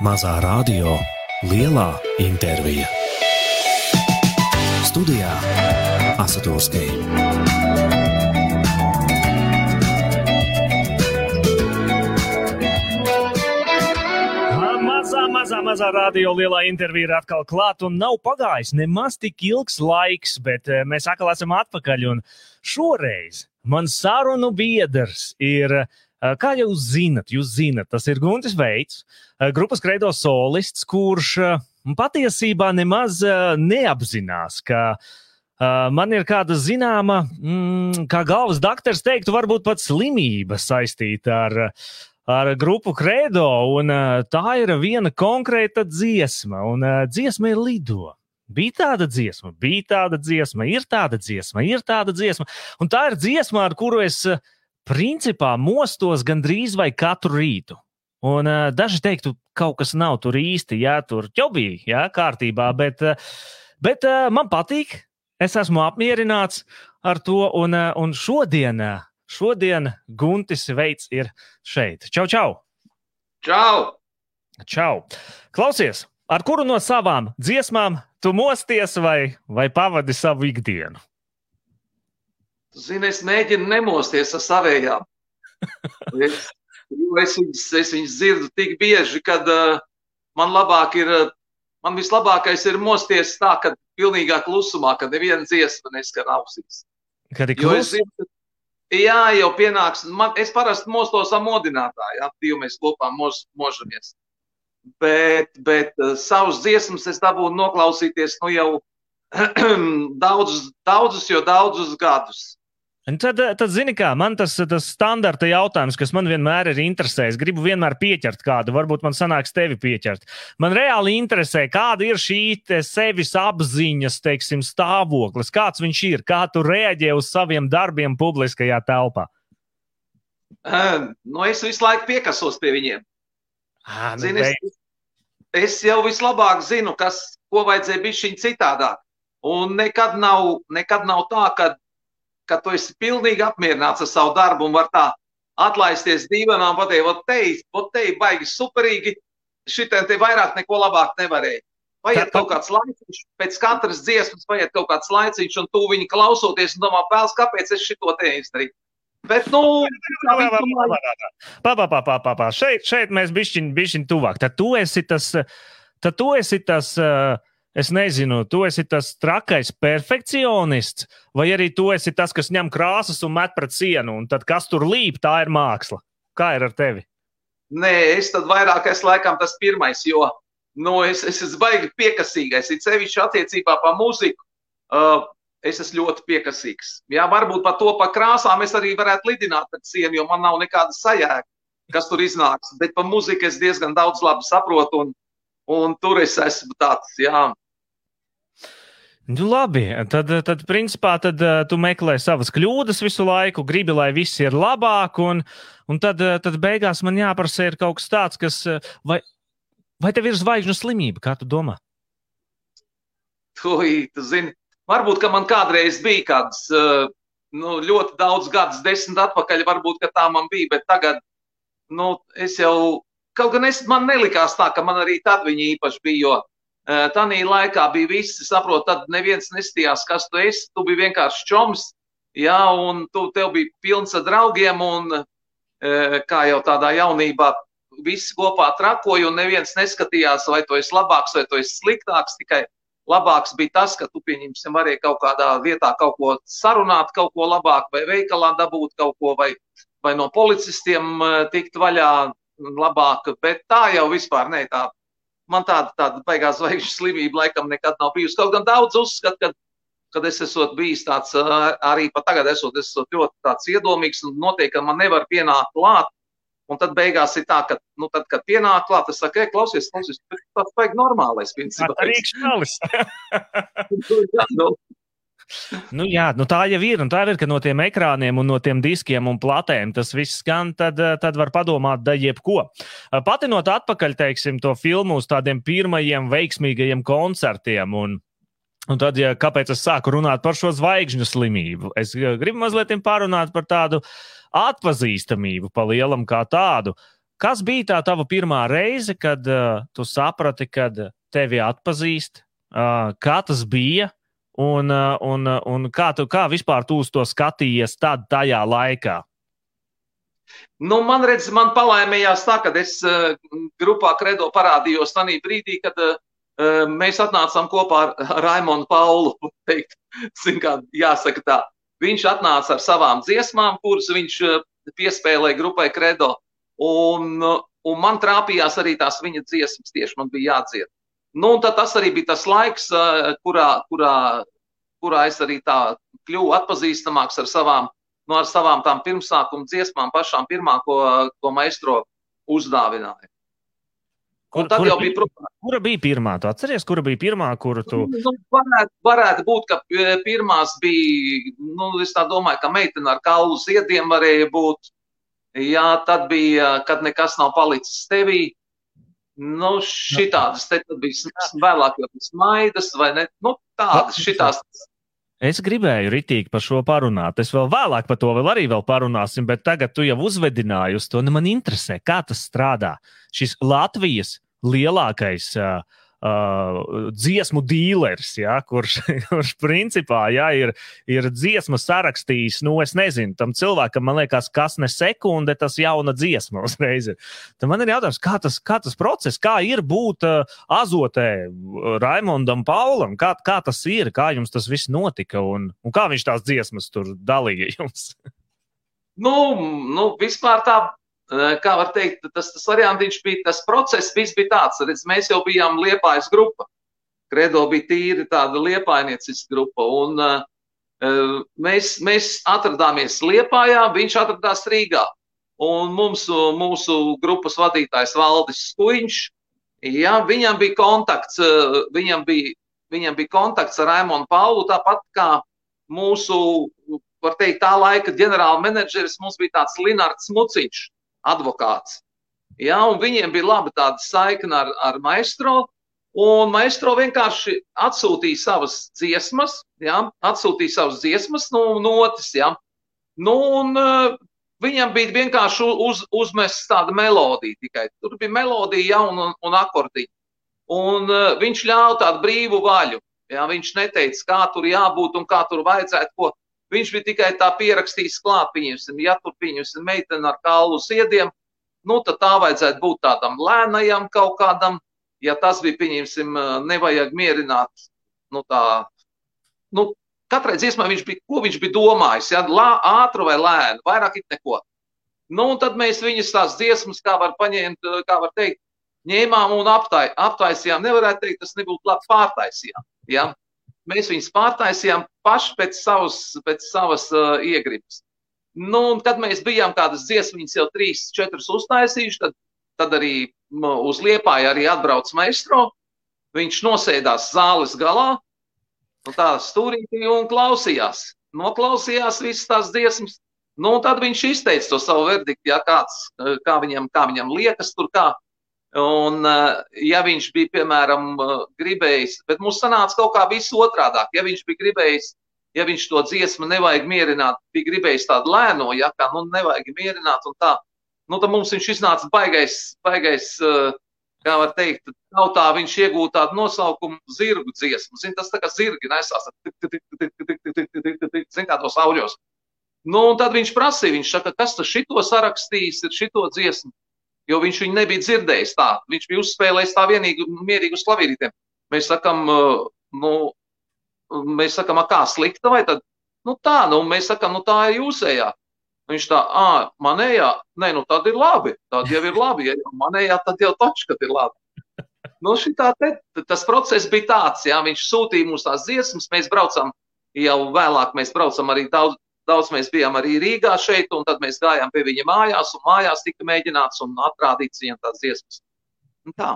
Mazā radio, lielā intervija. Studijā Asatūrskija. Mazā, mazā, mazā radio lielā intervija ir atkal klāta un nav pagājis nemaz tik ilgs laiks, bet eh, mēs atkal esam atpakaļ. Šoreiz man sarunu biedrs ir, eh, kā jau jūs zinat, jūs zinat, tas ir Guntis Veits, grupas kreido solists, kurš patiesībā nemaz neapzinās, ka man ir kāda zināma, mm, kā galvas doktors teiktu, varbūt pat slimība saistīta ar, ar grupu Credo, un tā ir viena konkrēta dziesma, un dziesma ir lido. Bija tāda dziesma, bija tāda dziesma, ir tāda dziesma, ir tāda dziesma, un tā ir dziesma, ar kuru es principā mostos gandrīz vai katru rītu. Un uh, daži teiktu, kaut kas nav tur īsti, jā, tur jau bija, jā, kārtībā, bet, uh, bet uh, man patīk, es esmu apmierināts ar to. Un, eh, un šodien, eh, šodien Guntis Veids ir šeit. Čau, čau! Čau! čau. Klausies, ar kuru no savām dziesmām tu mosties vai, vai pavadi savu ikdienu? Zini, es mēģinu nemosties ar savējām. Es, es, viņas, es viņas dzirdu tik bieži, kad uh, man labāk ir, uh, man vislabākais ir mosties tā, ka pilnīgā klusumā, kad neviena dziesma neskan ausīs. Kad ir Jo es klus, zinu, ka, jā, jau pienāks, man, es parasti mostos ar modinātāju, jā, divi mēs kopā mos, možamies. Bet, bet uh, savus dziesmas es dabūju noklausīties nu jau daudzus, daudzus, jo daudzus gadus. Un Tad, tad zini, kā man tas, tas standarta jautājums, kas man vienmēr ir interesējis. Gribu vienmēr pieķert kādu, varbūt man sanāks tevi pieķert. Man reāli interesē, kāda ir šī sevis apziņas, teiksim, stāvoklis, kāds viņš ir, kā tu reaģē uz saviem darbiem publiskajā telpā. Uh, nu, es visu laiku piekasos pie viņiem. À, nu, Zini, es, es jau vislabāk zinu, kas, ko vajadzēja būt šī citādāk. Un nekad nav, nekad nav tā, ka, ka tu esi pilnīgi apmierināts ar savu darbu un var tā atlaisties dīvainām, pateikt, ot te, ot te baigi superīgi, šitien te vairāk neko labāk nevarēja. Tā- kaut kāds laiciņš, pēc katras dziesmas vajag kaut kāds laiciņš, un tu viņu klausoties un domā, pēls, kāpēc es šito te izdarīju. Bet, nu, tā visumā- Pa, pa, pa, pa, pa, pa. Šeit, šeit mēs bišķiņ, bišķiņ tuvāk. Tad tu esi tas, tad tu esi tas, uh, es nezinu, tu esi tas trakais perfekcionists, vai arī tu esi tas, kas ņem krāsas un met pret sienu, un tad kas tur līp, tā ir māksla. Kā ir ar tevi? Nē, es tad vairāk esmu laikam tas pirmais, jo nu, es, es esmu baigi piekasīgais. Ir sevišķi attiecībā par mūziku. Uh, es esmu ļoti piekasīgs. Jā, varbūt par to, par krāsām es arī varētu lidināt pēc sienu, jo man nav nekāda sajēga, kas tur iznāks. Bet par mūziku es diezgan daudz labi saprotu, un, un tur es esmu tāds, jā. Nu, labi, tad, tad principā, tad, uh, tu meklē savas kļūdas visu laiku, gribi, lai viss ir labāk, un, un tad, uh, tad beigās man jāprasa, ir kaut kas tāds, kas. uh, Vai, vai tev ir zvaigžņu slimība, kā tu domā? Ui, tu zini, varbūt, ka man kādreiz bija kāds uh, nu, ļoti daudz gadus, desmit atpakaļ, varbūt, ka tā man bija, bet tagad, nu, es jau, kaut gan es, man nelikās tā, ka man arī tad viņi īpaši bija, jo tanī laikā bija visi, saprot, tad neviens nestījās, kas tu esi, tu biji vienkārši čoms, jā, un tu, tev bija pilns ar draugiem, un kā jau tādā jaunībā, visi kopā trakoja, un neviens neskatījās, vai tu esi labāks, vai tu esi sliktāks, tikai labāks bija tas, ka tu pieņemsim, varēja kaut kādā vietā kaut ko sarunāt, kaut ko labāk, vai veikalā dabūt kaut ko, vai, vai no policistiem tikt vaļā labāk. Bet tā jau vispār ne tā. Man tāda, tāda baigās zvaigžņu slimība laikam nekad nav bijusi. Kaut gan daudz uzskat, ka, kad es esmu bijis tāds, arī pat tagad esot, es esmu ļoti tāds iedomīgs un noteikti, ka man nevar pienākt klāt. Un tad beigās ir tā, ka, nu, tad, kad pienāk klāt, es saku, ej, klausies, klausies, tas vajag normālais, principā. Tā ir iekšālis. Nu, jā, nu tā jau ir. Tā ir, ka no tiem ekrāniem un no tiem diskiem un platēm tas viss skan, tad, eh, tad var padomāt, da jebko. Eh, Patinot atpakaļ, teiksim, to filmu uz tādiem pirmajiem veiksmīgajiem koncertiem. Un, un tad, ja, kāpēc es sāku runāt par šo zvaigžņu slimību? Es eh, gribu mazliet pārunāt par tādu atpazīstamību, pa lielam kā tādu. kas bija tā tava pirmā reize, kad uh, tu saprati, kad tevi atpazīst? Uh, kā tas bija? Un, uh, un, uh, un kā, tu, kā vispār tu uz to skatījies tad, tajā laikā? Nu, man redz, man palaimējās tā, ka es uh, grupā Kredo parādījos tajā brīdī, kad uh, mēs atnācām kopā ar Raimonu Paulu. Teikt, kā, jāsaka tā. Viņš atnāca ar savām dziesmām, kuras viņš piespēlēja grupai Kredo. Un, un man trāpījās arī tās viņa dziesmas, tieši man bija jādzied. Nu, tas arī bija tas laiks, kurā, kurā, kurā es arī tā kļuvu atpazīstamāks ar savām, nu, ar savām tām pirmsākuma dziesmām, pašām pirmā, ko, ko maestro uzdāvināja. Kur, kura, bija, bija, kura bija pirmā? Tu atceries, kura bija pirmā, kuru tu? Nu, varētu, varētu būt, ka pirmās bija, nu, es tā domāju, ka meitene ar kaulu ziediem varēja būt. Jā, tad bija, kad nekas nav palicis tevī. Nu, šitādas te bija vēlāk jau smaidas vai ne? Nu, tādas, šitās. Es gribēju ritīgi par šo parunāt. Es vēl vēlāk par to vēl arī vēl parunāsim, bet tagad tu jau uzvedināji uz to. Nu, man interesē, kā tas strādā. Šis Latvijas lielākais uh, uh, dziesmu dīlers, ja, kurš, kurš principā ja, ir, ir dziesmu sarakstījis. Nu, es nezinu, tam cilvēkam, man liekas, kas ne sekunde, tas jauna dziesma uzreiz ir. Tad man ir jautājums, kā tas, kā tas process, kā ir būt uh, azotē Raimondam Paulam, kā, kā tas ir, kā jums tas viss notika un, un kā viņš tās dziesmas tur dalīja jums? Nu, nu, vispār tā kā var teikt, tas, tas variantiņš bija, tas process viss bija tāds, redz, mēs jau bijām liepājas grupa. Kredo bija tīri tāda liepainiecis grupa, un uh, mēs, mēs atradāmies Liepājā, viņš atradās Rīgā. Un mums, mūsu grupas vadītājs Valdis Skuiņš, ja, viņam bija kontakts, viņam bija, viņam bija kontakts ar Raimonu Paulu, tāpat kā mūsu, var teikt, tā laika ģenerāla menedžeris, mums bija tāds Linards Muciņš advokāts. Ja, viņiem bija laba tāda saikne ar, ar maestro, un maestro vienkārši atsūtīja savas dziesmas, ja, atsūtīja savas dziesmas no notis. Ja. Nu, un, uh, viņam bija vienkārši uz, uzmests tāda melodija tikai. Tur bija melodija ja, un, un akordiņa. Un uh, viņš ļāva tādu brīvu vaļu. Ja, viņš neteica, kā tur jābūt un kā tur vajadzētu ko. Viņš bija tikai tā pierakstījis klāt, pieņemsim, ja tur pieņemsim meiteni ar kaulu siediem, nu tad tā vajadzētu būt tādam lēnajam kaut kādam, ja tas bija, pieņemsim, nevajag mierināt, nu tā, nu, katrai dziesmai viņš bija, ko viņš bija domājis, ja, lā, ātru vai lēnu, vairāk it neko. Nu, un tad mēs viņas tās dziesmas, kā var paņemt, kā var teikt, ņēmām un aptai, aptaisījām. Nevarētu teikt, tas nebūtu labi pārtaisījām. Ja? Mēs viņus pārtaisījām paši pēc savas, pēc savas uh, iegribas. Nu, un kad mēs bijām kādas dziesmas, jau trīs, četras uztaisījuši, tad, tad arī uz liepāju arī atbrauc maestro. Viņš nosēdās zāles galā, nu, tā stūrītī un klausījās. Noklausījās visas tās dziesmas. Nu, tad viņš izteica to savu verdiktu, ja kāds, kā viņam, kā viņam liekas, tur kā Un, eh, ja viņš bija, piemēram, eh, gribējis, bet mums sanāca kaut kā viss otrādāk. Ja viņš bija gribējis, ja viņš to dziesmu nevajag mierināt, bija gribējis tādu lēno, ja kā, nu, nevajag mierināt un tā, nu, tad mums viņš iznāca baigais, baigais, eh, kā var teikt, tautā viņš iegūta tādu nosaukumu zirgu dziesmu. Zin, tas tā kā zirgi nesās, zin, kā tos auļos. Nu, un tad viņš prasīja, viņš saka, kas tas šito sarakstījis, ir šito dziesmu jo viņš viņu nebija dzirdējis tā. Viņš bija uzspēlējis tā vienīgi mierīgi uz klavierītēm. Mēs sakam, nu, mēs sakam, kā slikta vai tad? Nu tā, nu mēs sakam, nu tā ir jūsējā. Viņš tā, ah, manējā, nē, nu tad ir labi, tad jau ir labi, ja jau manējā, tad jau taču, kad ir labi. Nu, te, tas process bija tāds, jā, viņš sūtīja mums tās dziesmas, mēs braucam, jau vēlāk mēs braucam arī daudz, Daudz mēs bijām arī Rīgā šeit, un tad mēs gājām pie viņa mājās, un mājās tika mēģināts un atrādīts viņam tās dziesmas. Un tā.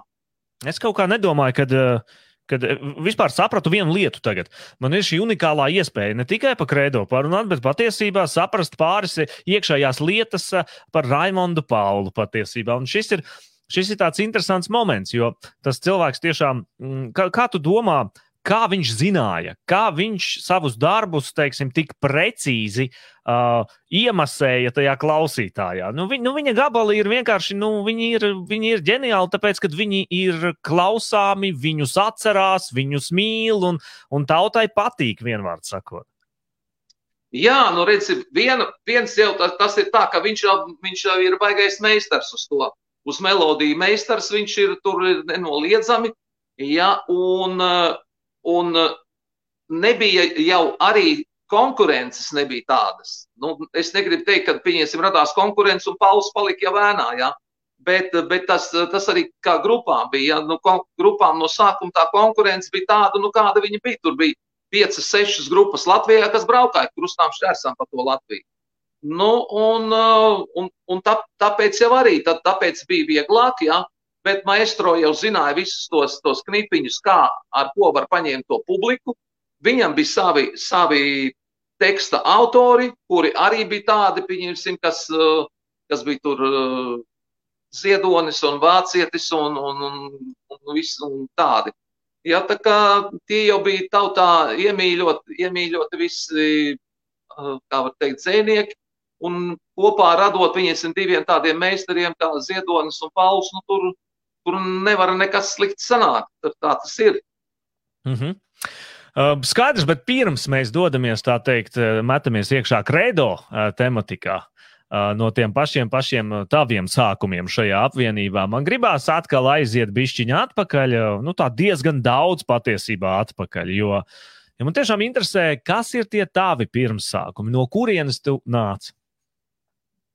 Es kaut kā nedomāju, kad, kad vispār sapratu vienu lietu tagad. Man ir šī unikālā iespēja ne tikai par kredo parunāt, bet patiesībā saprast pāris iekšējās lietas par Raimondu Paulu patiesībā. Un šis ir, šis ir tāds interesants moments, jo tas cilvēks tiešām, mm, kā, kā tu domā, kā viņš zināja, kā viņš savus darbus, teiksim, tik precīzi uh, iemasēja tajā klausītājā. Nu, vi, nu, viņa gabali ir vienkārši, nu, viņi ir, viņi ir ģeniāli, tāpēc, ka viņi ir klausāmi, viņus atcerās, viņus mīl un, un tautai patīk, vienvārds sakot. Jā, nu redzi, viena, viens jau tas, tas ir tā, ka viņš jau, viņš jau ir baigais meistars uz to, uz melodiju meistars, viņš ir tur nenoliedzami, ja, un, un nebija jau arī konkurences nebija tādas. Nu, es negribu teikt, ka, pieņemsim, radās konkurence un Pauls palika jau ēnā, ja, bet, bet tas, tas arī kā grupām bija, ja, nu, grupām no sākuma tā konkurence bija tāda, nu, kāda viņa bija, tur bija piecas, sešas grupas Latvijā, kas braukāja krustām šķērsām pa to Latviju. Nu, un, un, un tā, tāpēc jau arī tā, tāpēc bija vieglāk, jā, bet maestro jau zināja visus tos, tos knipiņus, kā ar ko var paņemt to publiku. Viņam bija savi, savi teksta autori, kuri arī bija tādi, pieņemsim, kas, kas bija tur Ziedonis un Vācietis un, un, un, un, un, un tādi. Ja, tā kā tie jau bija tautā iemīļoti, iemīļoti visi, kā var teikt, dzēnieki, un kopā radot viņiem diviem tādiem meistariem kā Ziedonis un Pauls, nu tur, tur nevar nekas slikts sanākt. Tā tas ir. Mm -hmm. Skaidrs, bet pirms mēs dodamies, tā teikt, metamies iekšā kredo tematikā no tiem pašiem, pašiem taviem sākumiem šajā apvienībā. Man gribās atkal aiziet bišķiņā atpakaļ, nu tā diezgan daudz patiesībā atpakaļ, jo ja man tiešām interesē, kas ir tie tavi pirmsākumi, no kurienes tu nāc?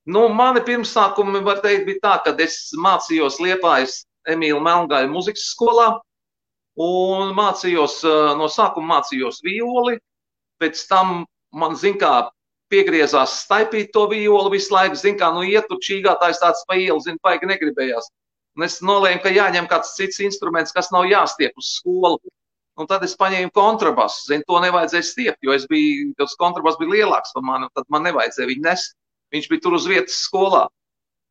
Nu, mani pirmsākumi, var teikt, bija tā, ka es mācījos Liepājas Emīlu Melngāju muzikas skolā un mācījos, no sākuma mācījos violi, pēc tam man, zin kā, piegriezās staipīt to violi visu laiku, zin kā, nu iet tur čīgātājs tāds pa ielu, zin, paigi negribējās. Un es nolēmu, ka jāņem kāds cits instruments, kas nav jāstiep uz skolu. Un tad es paņēmu kontrabasu, zin, to nevajadzēja stiept, jo es biju, tas kontrabas bija lielāks par mani, tad man nevajadzēja viņu nest. Viņš bija tur uz vietas skolā.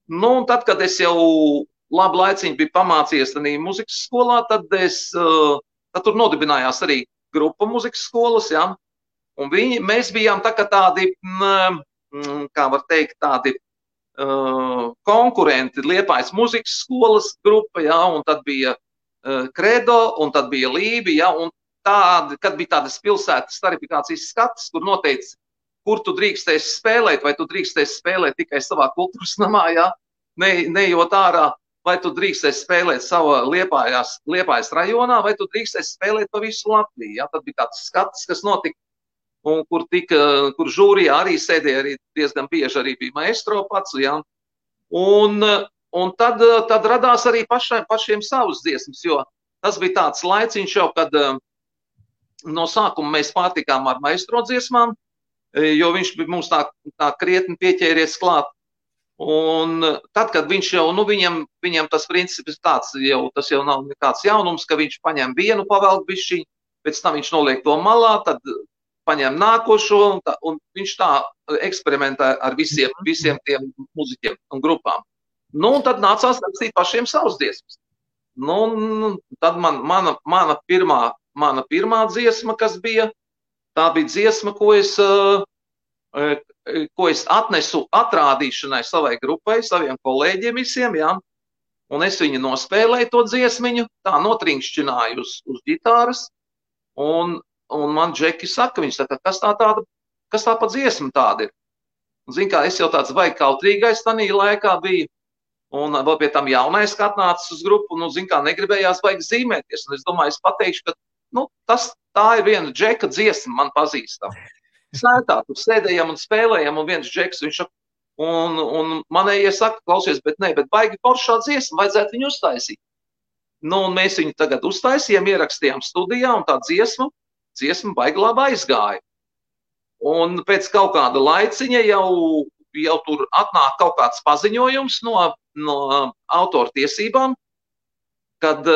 Nu, un tad, kad es jau labu laiciņu biju pamācījies arī muzikas skolā, tad es, tad tur nodibinājās arī grupa muzikas skolas, jā? Un viņi, mēs bijām tā tādi, mm, mm, kā var teikt, tādi uh, konkurenti Liepājas muzikas skolas grupa, jā, un tad bija uh, Credo, un tad bija Lībi, jā, un tādi, kad bija tādas pilsētas starifikācijas skats, kur noteica, kur tu drīkstēsi spēlēt, vai tu drīkstēsi spēlēt tikai savā kultūras namā, jā, ne, neejot ārā, vai tu drīkstēsi spēlēt savā liepājās, liepājas rajonā, vai tu drīkstēsi spēlēt pa visu Latviju. Jā, tad bija tāds skats, kas notika un kur, tika, kur žūrijā arī sēdēja arī diezgan bieži arī bija maestro pats. Ja? Un, un tad, tad radās arī pašai, pašiem savas dziesmas, jo tas bija tāds laiciņš jau, kad no sākuma mēs pārtikām ar maestro dziesmām, jo viņš bija mums tā, tā krietni pieķēries klāt. Un tad, kad viņš jau, nu, viņam, viņam tas princips tāds, jau, tas jau nav nekāds jaunums, ka viņš paņem vienu pavelku bišķiņu, pēc tam viņš noliek to malā, tad paņem nākošo, un, tā, un viņš tā eksperimentē ar visiem, mhm. visiem tiem muziķiem un grupām. Nu, un tad nācās rakstīt pašiem savus dziesmas. Nu, tad man, mana, mana, pirmā, mana pirmā dziesma, kas bija, tā bija dziesma, ko es, uh, ko es atnesu atrādīšanai savai grupai, saviem kolēģiem visiem, jā. Un es viņu nospēlēju to dziesmiņu, tā notrinkšķināju uz, uz ģitāras, un Un man džeki saka, viņš saka, kas tā tāda, kas tā pa dziesma tāda ir. Un, zin kā, es jau tāds vai kautrīgais tanī laikā biju, un vēl pie tam jaunais, kā atnācis uz grupu, nu, zin kā, negribējās baigi zīmēties. Un es domāju, es pateikšu, ka, nu, tas, tā ir viena džeka dziesma man pazīstama. Sētā, tur sēdējam un spēlējam, un viens džeks, viņš un, un manējie saka, klausies, bet nē, bet baigi foršā dziesma, vajadzētu viņu uztaisīt. Nu, un mēs viņu tagad uztaisījām, ierakstījām studijā, un tā dziesma dziesma baigi labi aizgāja. Un pēc kaut kāda laiciņa jau, jau tur atnāk kaut kāds paziņojums no, no autortiesībām, kad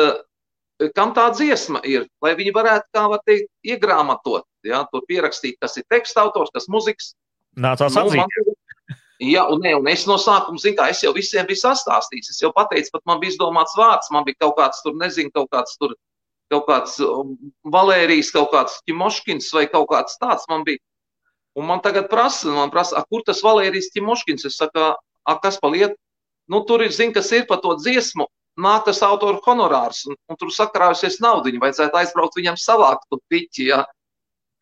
kam tā dziesma ir, lai viņi varētu, kā var teikt, iegrāmatot, ja, tur pierakstīt, kas ir teksta autors, kas muzikas. Nācās nu, atzīt. Man, Jā, un, ne, un es no sākuma zinu, ka es jau visiem biju sastāstījis. Es jau pateicu, pat man bija izdomāts vārds, man bija kaut kāds tur, nezinu, kaut kāds tur kaut kāds um, Valērijas, kaut kāds Timoškins vai kaut kāds tāds man bija. Un man tagad prasa, man prasa, a, kur tas Valērijas Timoškins? Es saku, a, kas paliet? Nu, tur ir, zin, kas ir par to dziesmu, nāk tas autoru honorārs, un, un tur sakrājusies naudiņu, vajadzētu aizbraukt viņam savākt to piķi, jā.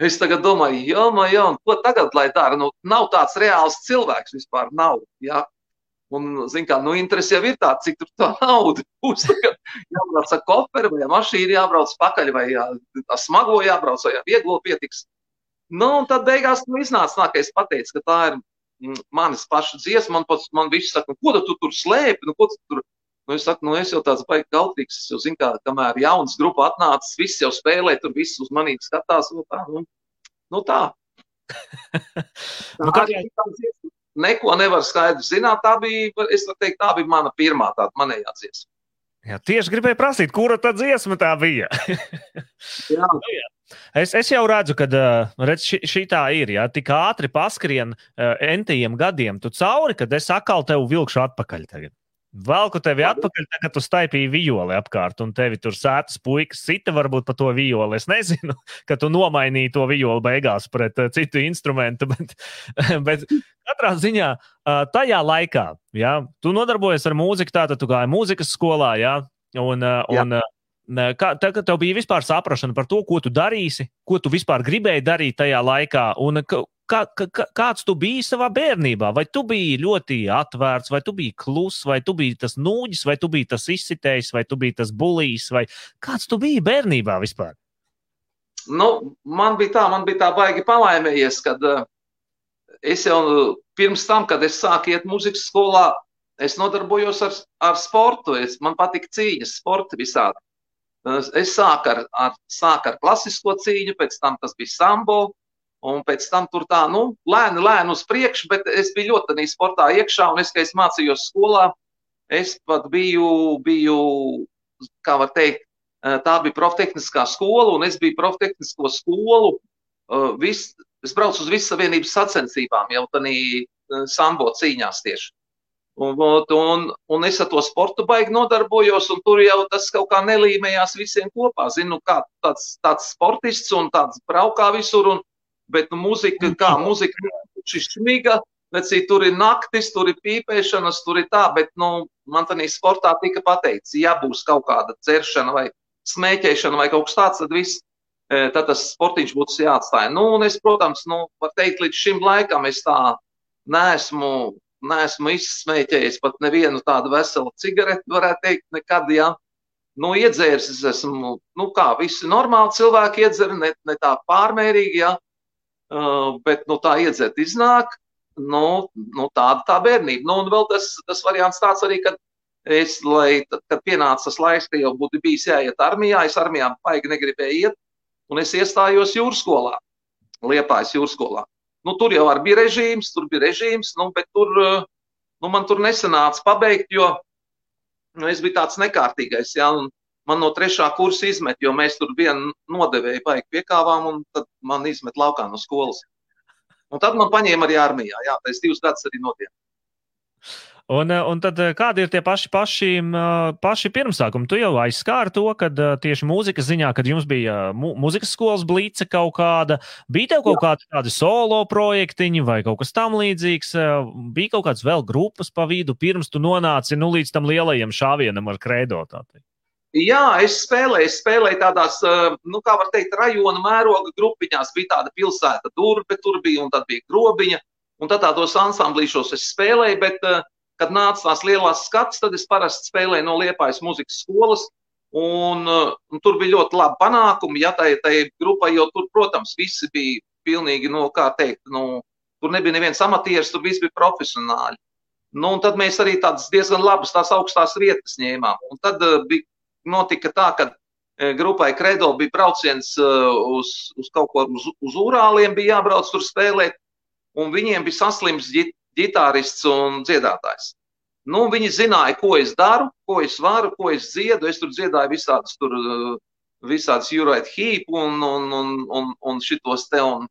Es tagad domāju, man, jā, ko tagad lai dara? Nu, nav tāds reāls cilvēks vispār, nav, jā. Un, zin kā, nu, interesi jau ir tāda, cik tur tā nauda būs. Jābrauc ar koferu, vai mašīnu jābrauc pakaļ, vai jā, smago jābrauc, vai jā, vieglo pietiks. Nu, un tad beigās nu, iznāca tā, ka es pateicu, ka tā ir mm, manas pašas dziesma. Man, pats, man viss saka, nu, ko tu tur slēpi, nu, ko tu tur. Nu, es saku, nu, es jau tāds baigi galtīgs, es jau zinu, kā, kamēr jauns grupa atnācis, viss jau spēlē, tur viss uz manīgi skatās, nu, tā, nu, nu tā. nu, kā... tā neko nevar skaidri zināt. Tā bija, es varu teikt, tā bija mana pirmā tāda manējā dziesma. Jā, tieši gribēju prasīt, kura tā dziesma tā bija. jā. Nu, jā. Es, es jau redzu, ka redz, šī, šī tā ir. Jā, tik ātri paskrien uh, entiem gadiem tu cauri, kad es atkal tevi vilkšu atpakaļ. Tagad. Velku tevi atpakaļ, tā, kad tu staipīji violi apkārt, un tevi tur sētas puikas sita varbūt pa to violi. Es nezinu, ka tu nomainīji to violi beigās pret uh, citu instrumentu, bet, bet katrā ziņā uh, tajā laikā, ja, tu nodarbojies ar mūziku, tātad tu gāji mūzikas skolā, ja, un, uh, un uh, Kā, tā, tev bija vispār saprāšana par to, ko tu darīsi, ko tu vispār gribēji darīt tajā laikā, un kā, kā, kāds tu biji savā bērnībā? Vai tu biji ļoti atvērts, vai tu biji kluss, vai tu biji tas nūģis, vai tu biji tas izsitējs, vai tu biji tas bulījs, vai kāds tu biji bērnībā vispār? Nu, man bija tā, man bija tā baigi palaimējies, kad uh, es jau pirms tam, kad es sāku iet muzikas skolā, es nodarbojos ar, ar sportu. Es, man patika cīņas, sporta visādi. Es sāku ar, ar, sāku ar klasisko cīņu, pēc tam tas bija sambo, Un pēc tam tur tā, nu, lēni, lēni uz priekšu, bet es biju ļoti tādā sportā iekšā, un es, kad es mācījos skolā, es pat biju, biju kā var teikt, eh, tā bija proftehniskā skola, un es biju proftehnisko skolu. Eh, vis, es braucu uz visu savienības sacensībām, jau tādā eh, sambo cīņās tieši. Un, un, un es ar to sportu baigi nodarbojos, un tur jau tas kaut kā nelīmējās visiem kopā. Zinu, kā tāds, tāds sportists un tāds braukā visur, un, bet nu, muzika, kā muzika, šis šmiga, Vecī, tur ir naktis, tur ir pīpēšanas, tur ir tā, bet nu, man tādā sportā tika pateikts, ja būs kaut kāda dzeršana vai smēķēšana vai kaut kas tāds, tad viss, e, tad tas sportiņš būtu jāatstāj. Nu, un es, protams, nu, var teikt, līdz šim laikam es tā neesmu, neesmu izsmēķējis pat nevienu tādu veselu cigareti, varētu teikt, nekad, jā. Nu, iedzēris es esmu, nu, kā visi normāli cilvēki iedzer, ne, ne tā pārmērīgi, jā. Ja bet nu, tā iedzert iznāk. Nu, nu, tāda tā bērnība. Nu, un vēl tas, tas variants tāds arī, kad es, lai, tad, kad pienāca tas laiks, ka jau būtu bijis jāiet armijā, es armijā paigi negribēju iet, un es iestājos jūras skolā, Liepājas jūras skolā. Nu, tur jau bija režīms, tur bija režīms, nu, bet tur, uh, nu, man tur nesanāca pabeigt, jo nu, es biju tāds nekārtīgais. Ja, un, man no trešā kursa izmet, jo mēs tur vienu nodevēju baigi piekāvām, un tad man izmet laukā no skolas. Un tad man paņēma arī armijā. Jā, tas divus gadus arī notiek. Un, un tad kādi ir tie paši, paši, paši pirmsākumi? Tu jau aizskāri to, ka tieši mūzikas ziņā, kad jums bija mu, mūzikas skolas blīce kaut kāda, bija tev kaut Jā. kādi tādi solo projektiņi vai kaut kas tam līdzīgs, bija kaut kāds vēl grupas pa vidu, pirms tu nonāci nu, līdz tam lielajam šāvienam ar kredo. Tātad. Jā, es spēlēju, es spēlēju tādās, nu, kā var teikt, rajona mēroga grupiņās. Bija tāda pilsēta durbe, tur bija, un tad bija grobiņa. Un tad tādos ansamblīšos es spēlēju, bet, kad nāca tās lielās skats, tad es parasti spēlēju no Liepājas muzikas skolas. Un, un tur bija ļoti labi panākumi. Ja tai, tai grupai jau tur, protams, visi bija pilnīgi, nu, kā teikt, nu, tur nebija neviens amatieris, tur viss bija profesionāļi. Nu, tad mēs arī tādas diezgan labas, tās augstās vietas ņēmām. Un tad uh, bija notika tā, ka e, grupai Kredo bija brauciens e, uz, uz kaut ko uz, uz Urāliem, bija jābrauc tur spēlēt, un viņiem bija saslims ģitārists un dziedātājs. Nu, viņi zināja, ko es daru, ko es varu, ko es dziedu. Es tur dziedāju visādus, tur, e, visādus Jurait Hīpu un, un, un, un, un šitos te, un,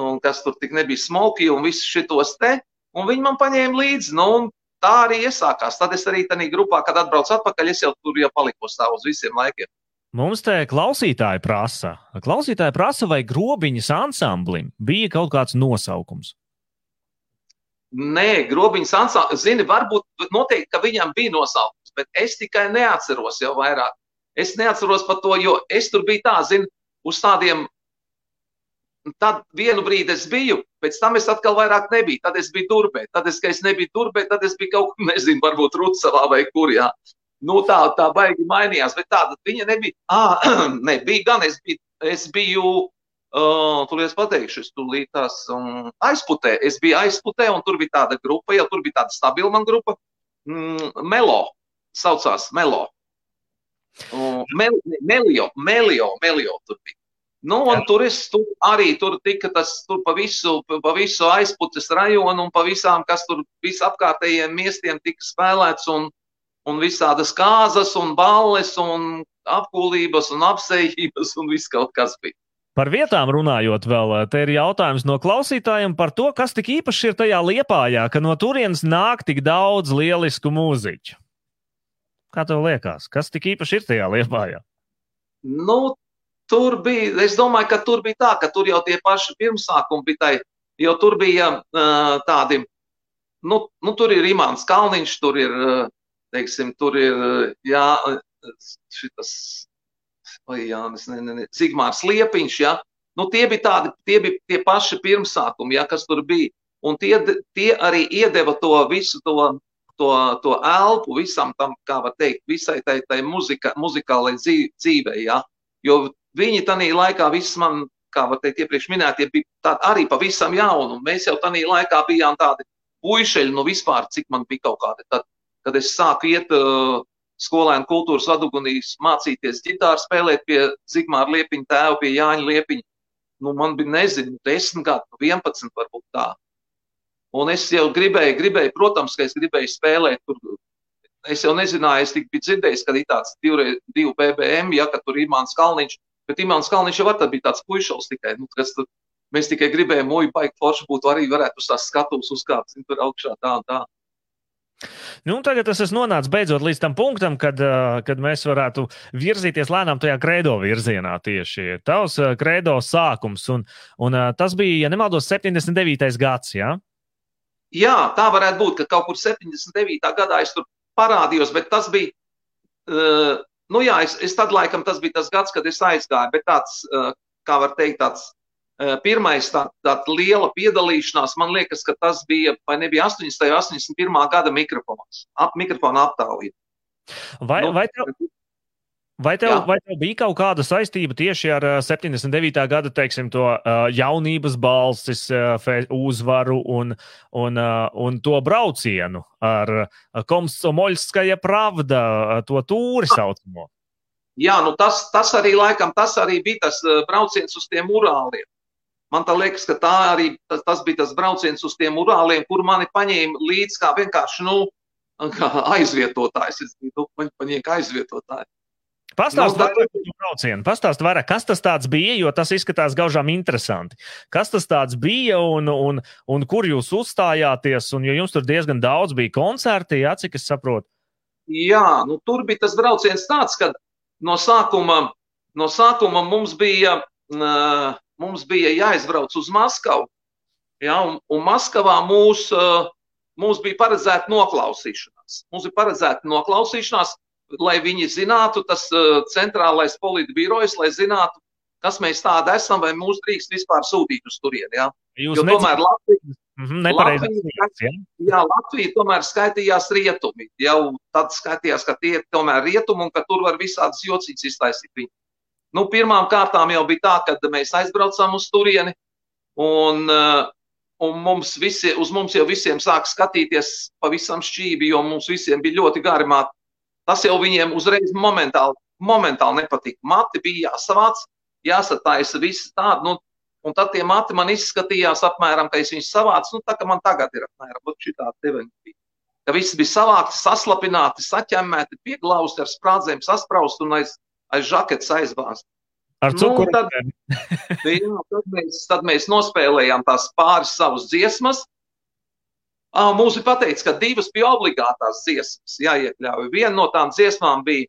un kas tur tik nebija smoki un visus šitos te. Un viņi man paņēma līdzi, nu, un tā arī iesākās. Tad es arī tajā grupā, kad atbraucu atpakaļ, es jau tur jau paliku tā uz visiem laikiem. Mums te klausītāji prasa, klausītāji prasa, vai grobiņas ansamblim bija kaut kāds nosaukums. Nē, grobiņas ansamblis, zini, varbūt noteikti, ka viņam bija nosaukums, bet es tikai neatceros jau vairāk. Es neatceros par to, jo es tur biju tā, zini, uz tādiem. Tad vienu brīdi es biju, pēc tam es atkal vairāk nebiju. Tad es biju turbē, tad es, es nebiju turbē, tad es biju kaut kur, nezinu, varbūt Rucavā vai kur, jā. Nu, tā, tā baigi mainījās, bet tāda viņa nebija. Ah, ne, bija gan, es biju, es biju uh, tur es pateikšu, es tur tās um, aizputē. Es biju aizputē, un tur bija tāda grupa, jau tur bija tāda stabila grupa, mm, Melo, saucās Melo. Uh, Mel, Melio, Melio, Melio tur bija. Nu, un tur es tur arī tur tika tas tur pa visu, pa visu aizputes rajonu un pa visām, kas tur visapkārtējiem miestiem tika spēlēts un, un visādas kāzas un balles un apkūlības un apsejības un viss kaut kas bija. Par vietām runājot, vēl te ir jautājums no klausītājiem par to, kas tik īpaši ir tajā liepājā, ka no turienes nāk tik daudz lielisku mūziķu. Kā tev liekas, kas tik īpaši ir tajā liepājā? Nu, tur bija, es domāju, ka tur bija tā, ka tur jau tie paši pirmsākumi bija tai, jo tur bija uh, tādi, nu, nu, tur ir Imants Kalniņš, tur ir, uh, teiksim, tur ir, uh, jā, šitas, vai Jānis, ne, ne, ne, Zigmārs Liepiņš, ja, nu, tie bija tādi, tie bija tie paši pirmsākumi, ja, kas tur bija, un tie, tie arī iedeva to visu to, to, to elpu visam tam, kā var teikt, visai tai, tai muzika, muzikālai dzīvei, ja, jo viņi tanī laikā viss man, kā var teikt, iepriekš minētie, bija tādi arī pavisam jauni. Mēs jau tanī laikā bijām tādi puišeļi, nu vispār, cik man bija kaut kādi. Tad, kad es sāku iet uh, skolēnu kultūras vadugunīs mācīties ģitāru spēlēt pie Zigmāra Liepiņa tēva, pie Jāņa Liepiņa, nu man bija, nezinu, 10 gadu, 11 varbūt tā. Un es jau gribēju, gribēju, protams, ka es gribēju spēlēt tur es jau nezināju, es tik biju dzirdējis, ka ir tāds divreiz, divu BBM, ja, ka tur ir Imants Kalniņš, bet Imants Kalniņš jau var bija tāds puišals tikai, nu, kas tur, mēs tikai gribējām, muļi baigi forši būtu, arī varētu uz tās skatuves uzkāpt, tur augšā tā un tā. Nu, tagad es esmu nonācis beidzot līdz tam punktam, kad, kad mēs varētu virzīties lēnām tajā kredo virzienā. Tieši tavs kredo sākums, un, un tas bija, ja nemaldos, 79. gads. Ja? Jā, tā varētu būt, ka kaut kur 79. gadā es tur parādījos, bet tas bija, uh, nu jā, es, es tad laikam tas bija tas gads, kad es aizgāju, bet tāds, uh, kā var teikt, tāds uh, pirmais tā, tāda liela piedalīšanās, man liekas, ka tas bija, vai nebija 80. vai 81. gada mikrofons, ap, mikrofona aptauja. Vai, nu, vai, tev, Vai tev, Jā. vai tev bija kaut kāda saistība tieši ar 79. gada teiksim, to, jaunības balsis, uzvaru un, un, un to braucienu ar Komsomoļskaja pravda, to tūri saucamo? Jā, nu tas, tas arī laikam tas arī bija tas brauciens uz tiem urāliem. Man liekas, ka tā arī tas, tas bija tas brauciens uz tiem urāliem, kur mani paņēma līdzi kā vienkārši nu, kā aizvietotājs. Es biju nu, paņēma aizvietotāji. Pastāst vairāk par braucienu, pastāst vairāk, kas tas tāds bija, jo tas izskatās gaužām interesanti. Kas tas tāds bija un, un, un kur jūs uzstājāties, un jo jums tur diezgan daudz bija koncerti, jā, cik es saprotu? Jā, nu tur bija tas brauciens tāds, ka no sākuma, no sākuma mums bija, mums bija jāizbrauc uz Maskavu, jā, un, un Maskavā mūs, mums bija paredzēta noklausīšanās. Mums bija paredzēta noklausīšanās, lai viņi zinātu, tas uh, centrālais politbirojs, lai zinātu, kas mēs tādi esam, vai mūs drīkst vispār sūtīt uz turieni. Ja? Jūs jo tomēr Latvija, mm -hmm, Latvija, ja? jā, Latvija tomēr skaitījās rietumi. Jau tad skatījās, ka tie ir tomēr rietumi un ka tur var visādas jocītas iztaisīt viņu. Nu, pirmām kārtām jau bija tā, ka mēs aizbraucām uz turieni un, uh, un mums visi, uz mums jau visiem sāk skatīties pavisam šķīvi, jo mums visiem bija ļoti gari māti Tas jau viņiem uzreiz momentāli, momentāli nepatika. Mati bija jāsavāc, jāsataisa viss tādu. Nu, un tad tie mati man izskatījās apmēram, ka es viņus savācu, nu tā kā man tagad ir apmēram šitā bija. Ka visi bija savākti, saslapināti, saķemmēti, pieglausti ar sprādzēm, sasprausti un aiz, aiz žaketes aizbāzti. Ar cukuru. Nu, tad, jā, tad, mēs, tad mēs nospēlējām tās pāris savas dziesmas, mums ir pateikts, ka divas bija obligātās dziesmas jāiekļauj. Viena no tām dziesmām bija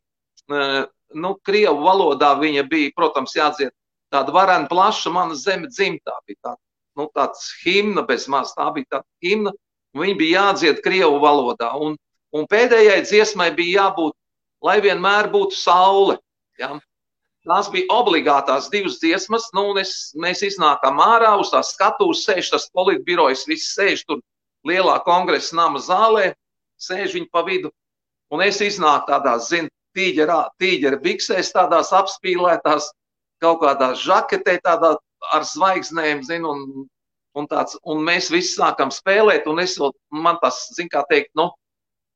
uh, nu, krievu valodā viņa bija, protams, jādzied tāda varena plaša, mana zeme dzimtā bija tā, nu, tāds himna bez maz, tā bija tā himna, viņa bija jādzied krievu valodā, un, un pēdējai dziesmai bija jābūt, lai vienmēr būtu saule, ja? Tās bija obligātās divas dziesmas, nu, un es, mēs iznākam ārā uz tās skatuves, sēž tas politbirojas, viss sēž tur lielā kongresa nama zālē, sēž viņi pa vidu, un es iznāku tādās, zinu, tīģera, tīģera biksēs, tādās apspīlētās, kaut kādā žaketē, tādā ar zvaigznēm, zinu, un, un, tāds, un mēs visi sākam spēlēt, un es vēl, man tas, zin kā teikt, nu,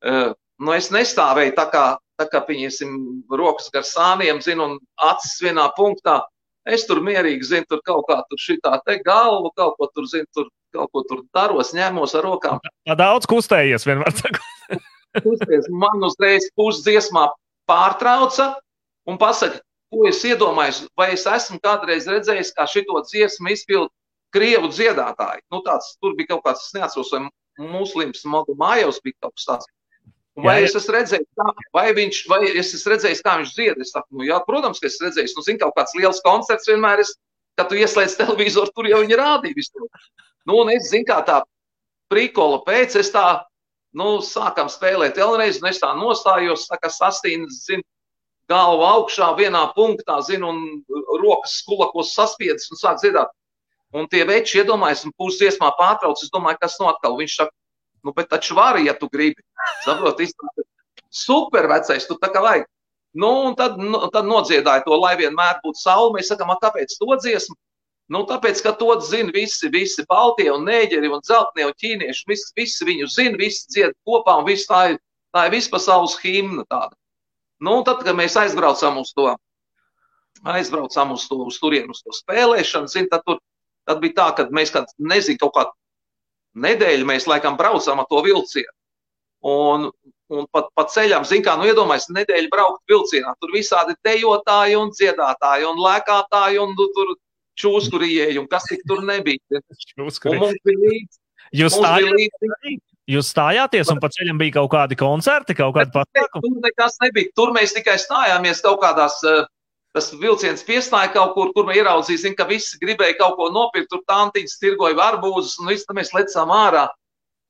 uh, nu es nestāvēju tā kā, tā kā, pieņemsim, rokas gar sāniem, zinu, un acis vienā punktā, es tur mierīgi, zinu, tur kaut kā tur šitā te galvu, kaut ko tur, zinu, tur kaut ko tur daros, ņēmos ar rokām. Tā daudz kustējies vienmēr. Kusties, man uzreiz pusdziesmā pārtrauca un pasaka, ko es iedomājos, vai es esmu kādreiz redzējis, kā šito dziesmu izpildu krievu dziedātāji. Nu, tāds, tur bija kaut kāds, es neatceros, vai muslims Mogu Mājos bija kaut kas tāds. Vai jā, jā. es esmu redzējis, kā, vai viņš, vai es esmu redzējis, kā viņš dzied? Es saku, nu, jā, protams, ka es redzēju, nu, zinu, kaut kāds liels koncerts vienmēr ir, kad tu ieslēdz televizoru, tur jau viņi rādīja visu. Nu, un es zinu, kā tā prikola pēc, es tā, nu, sākam spēlēt vēlreiz, un es tā nostājos, tā kā sastīnas, zinu, galva augšā vienā punktā, zinu, un rokas skulakos saspiedzas un sāk dziedāt. Un tie veči iedomājas, un pusdziesmā pārtrauc, es domāju, kas no atkal. Viņš saka, nu, bet taču vari, ja tu gribi. Saprot, super vecais, tu tā kā vajag. Nu, un tad, nu, tad nodziedāja to, lai vienmēr būtu saule. Mēs sakām, kāpēc to dziesmu? Nu, tāpēc, ka to zina visi, visi Baltie un Nēģeri un Zeltnie un Ķīnieši. Visi, visi viņu zina, visi dzied kopā un visi tā ir, tā ir vispasaules himna tāda. Nu, tad, kad mēs aizbraucam uz to, aizbraucam uz to, uz turienu, uz to spēlēšanu, zin, tad, tur, tad bija tā, ka mēs, kad nezinu, kaut kādu nedēļu mēs laikam braucam ar to vilcienu. Un, un pat pa ceļam, zin kā, nu iedomājies, nedēļu braukt vilcienā. Tur visādi dejotāji un dziedātāji un lēkātāji un nu, tur čūskurījēji un kas tik tur nebija. Bija līdzi. Jūs, stājāt, jūs stājāties, un pa ceļam bija kaut kādi koncerti, kaut kādi pasākumi? Tur nekas nebija. Tur mēs tikai stājāmies kaut kādās, eh, tas vilciens piestāja kaut kur, kur mēs ieraudzīsim, ka visi gribēja kaut ko nopirkt. Tur tantiņas tirgoja arbūzus, un viss mēs lecām ārā.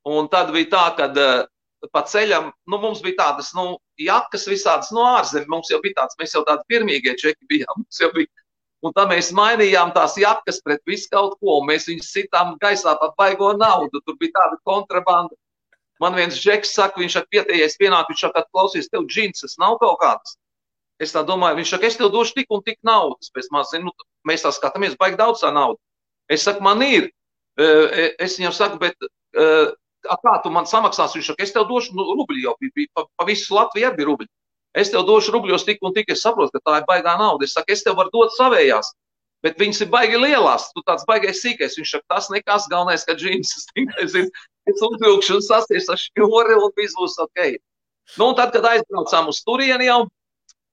Un tad bija tā, ka uh, pa ceļam, nu, mums bija tādas, nu, jakas visādas no ārzemēm. Mums jau bija tāds, mēs jau tādi pirmīgie čeki bijām. Mums jau bija Un tad mēs mainījām tās jakas pret visu kaut ko, un mēs viņus sitām gaisā par baigo naudu. Tur bija tāda kontrabanda. Man viens žeks saka, viņš ir pieteicies pienāk, viņš saka, klausies, tev džinses nav kaut kādas. Es tā domāju, viņš saka, es tev došu tik un tik naudas. Pēc maz, nu, mēs tā skatāmies, baigi daudz tā nauda. Es saku, man ir. Es viņam saku, bet kā tu man samaksāsi? Viņš saka, es tev došu nu, rubļu jau, pa, pa visu Latviju arī bija rubļi. Es tev došu rubļos tik un tik, es saprotu, ka tā ir baigā nauda. Es saku, es tev varu dot savējās, bet viņas ir baigi lielās. Tu tāds baigais sīkais. Viņš saka, tas nekas galvenais, ka džins tikai zina. Es uzvilkšu un sasties ar šņori un viss būs ok. Nu, un tad, kad aizbraucām uz turieni jau,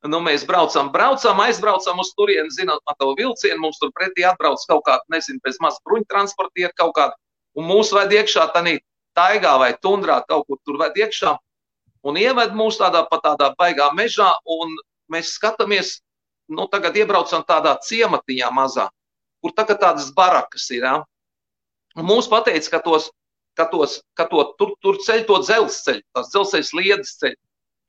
nu, mēs braucam, braucam, aizbraucam uz turieni, zinot par to vilcienu, mums tur pretī atbrauc kaut kāda, nezinu, bez maz bruņu transportieri kaut kāda, un mūs ved iekšā tanī taigā vai tundrā kaut kur tur ved iekšā un ieved mūs tādā pat tādā baigā mežā, un mēs skatāmies, nu, tagad iebraucam tādā ciematiņā mazā, kur tagad tādas barakas ir. Ja? Un mums pateica, ka, tos, ka, tos, ka to, tur, tur ceļ to dzelzceļu, tās dzelzceļa sliedas ceļu.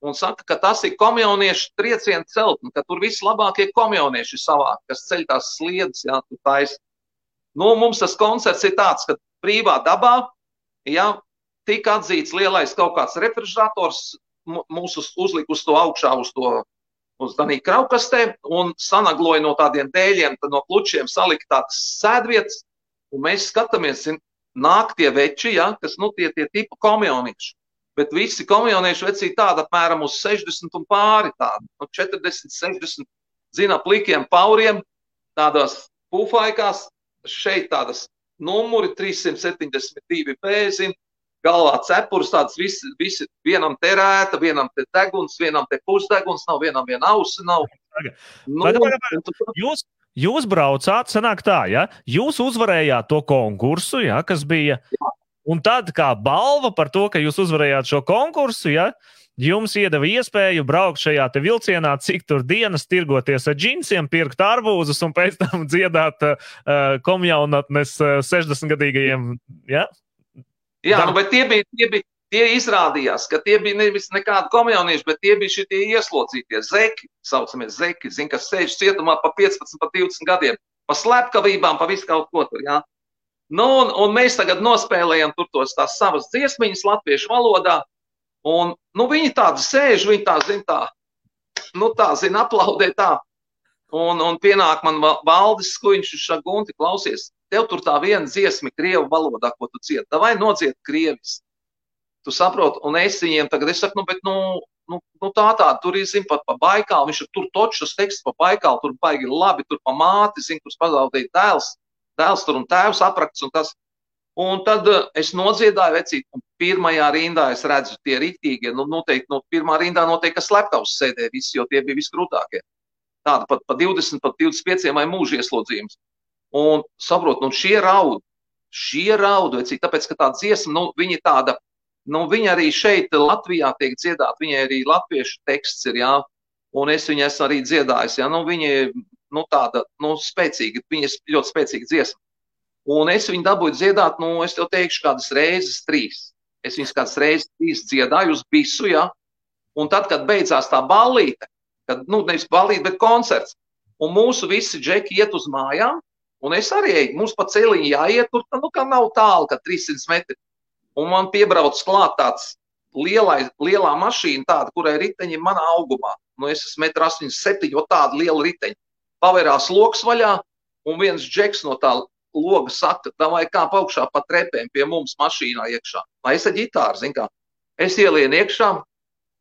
Un saka, ka tas ir komjauniešu trieciena celtne, ka tur vislabākie komjaunieši savāk, kas ceļ tās sliedas, jā, tur tais. Nu, mums tas koncerts ir tāds, ka brīvā dabā, jā, tika atzīts lielais kaut kāds refrigerators, mūsu uzlika uz to augšā, uz to uz Daniju kraukastē un sanagloja no tādiem dēļiem, no klučiem salika tādas sēdvietas, un mēs skatāmies, nāk tie veči, ja, kas, nu, tie, tie tipu komjaunieši. Bet visi komjaunieši veci tāda apmēram uz 60 un pāri tādi, nu, 40, 60, zina, plikiem pauriem, tādās pufaikās, šeit tādas numuri 372 pēzini, galvā cepures, tāds viss, visi, vienam terēta, vienam te deguns, vienam te pusdeguns, nav vienam viena ausa. Nav. Nu, Pagad, pagad, pagad. Jūs, jūs braucāt, sanāk tā, ja? Jūs uzvarējāt to konkursu, ja, kas bija. Jā. Un tad, kā balva par to, ka jūs uzvarējāt šo konkursu, ja, jums iedeva iespēju braukt šajā vilcienā, cik tur dienas, tirgoties ar džinsiem, pirkt arbūzus un pēc tam dziedāt uh, komjaunatnes uh, 60-gadīgajiem. Ja? Jā, nu, bet tie bija, tie bija, tie izrādījās, ka tie bija nevis nekādi komjaunieši, bet tie bija šie ieslodzītie zeki, saucamie zeki, zin, kas sēž cietumā pa 15, pa 20 gadiem, pa slepkavībām, pa visu kaut ko tur, jā. Nu, un, un mēs tagad nospēlējam tur tos tās savas dziesmiņas latviešu valodā, un, nu, viņi tādi sēž, viņi tā, zin, tā, nu, tā, zin, aplaudē tā, un, un pienāk man valdis skuiņš, viņš saka, Gunti, klausies, tev tur tā viena dziesma krievu valodā, ko tu ciet, vai nodziet krievis. Tu saproti, un es viņiem tagad, es saku, nu, bet, nu, nu, nu tā tā, tur ir, zin, pat pa baikālu, viņš ir tur točus teksts pa baikālu, tur baigi labi, tur pa māti, zin, tur pazaudēja tēls, dēls tur un tēvs aprakts un tas. Un tad uh, es nodziedāju vecīt, un pirmajā rindā es redzu tie rītīgie, nu noteikti, no pirmā rindā noteikti, ka slepkavs sēdē visi, jo tie bija visgrūtākie. Tāda pat pa 20, pat 25 vai mūža ieslodzījums. Un saprot, nu šie raud, šie raud, vecīt, tāpēc, ka tā dziesma, nu viņa tāda, nu viņa arī šeit Latvijā tiek dziedāt, viņai arī latviešu teksts ir, jā, un es viņu esmu arī dziedājis, jā, nu viņa nu, tāda nu, spēcīga, viņas ļoti spēcīga dziesma. Un es viņu dabūju dziedāt, nu, es tev teikšu, kādas reizes trīs. Es viņas kādas reizes trīs dziedāju uz visu, ja. Un tad, kad beidzās tā ballīte, kad, nu, nevis ballīte, bet koncerts, un mūsu visi džeki iet uz mājām, un es arī mums pa celiņu jāiet tur, nu, kā nav tālu, ka 300 metri. Un man piebrauc klāt tāds lielai, lielā mašīna, tāda, kurai riteņi ir manā augumā. Nu, es esmu 1,87 m, tāda liela riteņa pavērās lokus vaļā, un viens džeks no tā loga saka, vai kā augšā pa trepēm pie mums mašīnā iekšā. Lai es ar ģitāru, zin kā, es ielienu iekšā,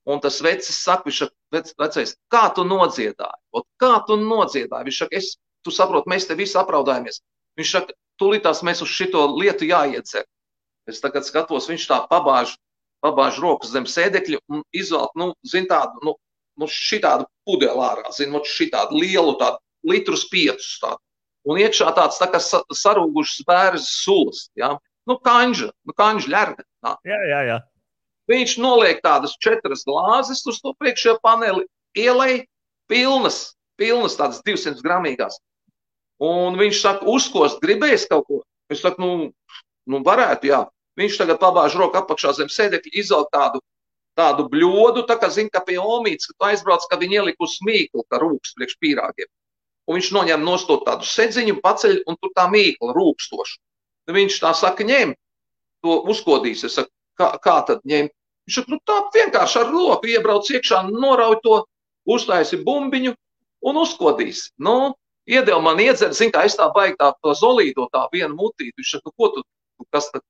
un tas vecis saka, viņš saka, vecais, kā tu nodziedāji? Ot, kā tu nodziedāji? Viņš saka, es, tu saproti, mēs te visi apraudājamies. Viņš saka, tūlītās mēs uz šito lietu jāiedzer. Es tagad skatos, viņš tā pabāž, pabāž rokas zem sēdekļa un izvēl, nu, zin tādu, nu, nu šitādu pudeli ārā, zin, nu, šitādu lielu tādu litrus piecus. Tā. Un iekšā tāds tā kā sarūgušas bērns sulas. Ja? Nu, kanģa, nu, kanģa ļerga. Jā, jā, jā. Viņš noliek tādas četras glāzes uz to priekšējo paneli, ielai pilnas, pilnas tādas 200 gramīgās. Un viņš saka, uzkost, gribēs kaut ko. Es saku, nu, nu varētu, jā. Viņš tagad pabāž roku apakšā zem sēdekļa, izvelk tādu, tādu bļodu, tā kā zina, ka pie omītes, kad aizbrauc, kad viņi ieliku uz smīklu, kā rūks priekš pīrāgiem un viņš noņem nostot tādu sedziņu, paceļ, un tur tā mīkla rūkstoša. Viņš tā saka, ņem, to uzkodīs. Es saku, kā, kā tad ņem? Viņš saka, nu tā vienkārši ar roku iebrauc iekšā, norauj to, uztaisi bumbiņu un uzkodīs. Nu, iedeva man iedzert, zin, kā es tā baigi tā, to zolīdo tā vienu mutīti. Viņš saka, nu ko tu, kas tad?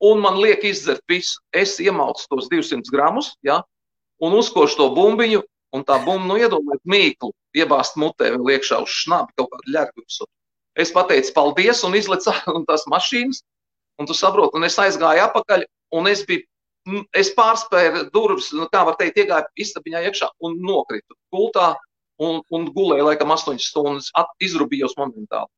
Un man liek izdzert visu. Es iemaucu tos 200 gramus, ja, un uzkošu to bumbiņu, un tā bumba, nu, iedomājiet, mīklu iebāzt mutē vēl iekšā uz šnabi kaut kādu ļergus. Es pateicu paldies un izlecu no tās mašīnas, un tu saproti, un es aizgāju apakaļ, un es biju, es pārspēju durvis, nu, kā var teikt, iegāju istabiņā iekšā un nokritu gultā un, un gulēju laikam 8 stundas, at, izrubījos momentāli.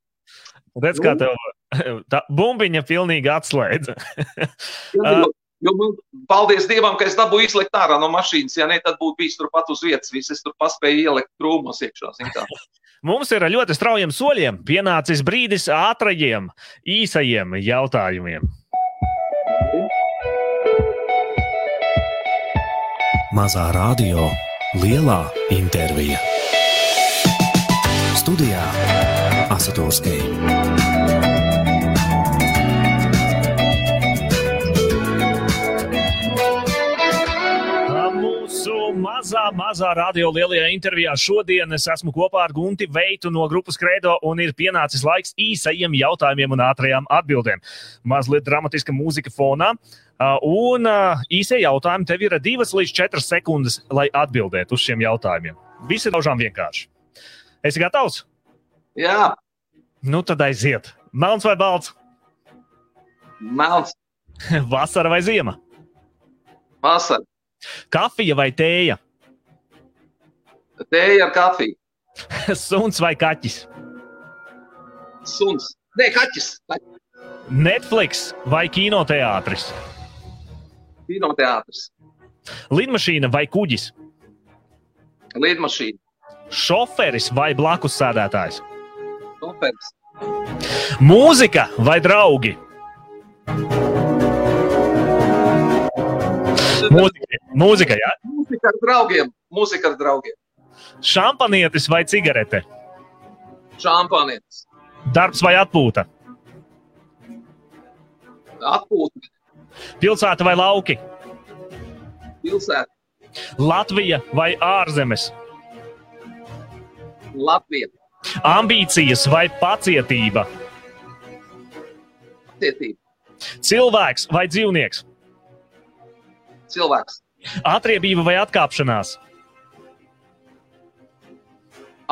Redz, kā tev tā bumbiņa pilnīgi atslēdza. Jo man, paldies Dievam, ka es dabūju izlikt ārā no mašīnas. Ja ne, tad būtu bijis turpat uz vietas. Viss es tur paspēju ielikt krūmos iekšā. Mums ir ļoti straujiem soļiem pienācis brīdis ātrajiem, īsajiem jautājumiem. Mazā radio, lielā intervija. Studijā Asatūrskija. mazā, mazā radio lielajā intervijā. Šodien es esmu kopā ar Gunti Veitu no grupas Credo un ir pienācis laiks īsajiem jautājumiem un ātrajām atbildēm. Mazliet dramatiska mūzika fonā. Un īsie jautājumi tev ir divas līdz četras sekundes, lai atbildētu uz šiem jautājumiem. Viss ir daudzām vienkārši. Esi gatavs? Jā. Nu tad aiziet. Melns vai balts? Melns. Vasara vai ziema? Vasara. Kafija vai tēja? Tēja ar kafiju. Suns vai kaķis? Suns. Nē, kaķis. kaķis. Netflix vai kinoteātris? Kinoteātris. Lidmašīna vai kuģis? Lidmašīna. Šoferis vai blakus sēdētājs? Šoferis. Mūzika vai draugi? Mūzika, mūzika jā. Mūzika ar draugiem. Mūzika ar draugiem. Šampanietis vai cigarete? Šampanietis. Darbs vai atpūta? Atpūta. Pilsēta vai lauki? Pilsēta. Latvija vai ārzemes? Latvija. Ambīcijas vai pacietība? Pacietība. Cilvēks vai dzīvnieks? Cilvēks. Atriebība vai atkāpšanās?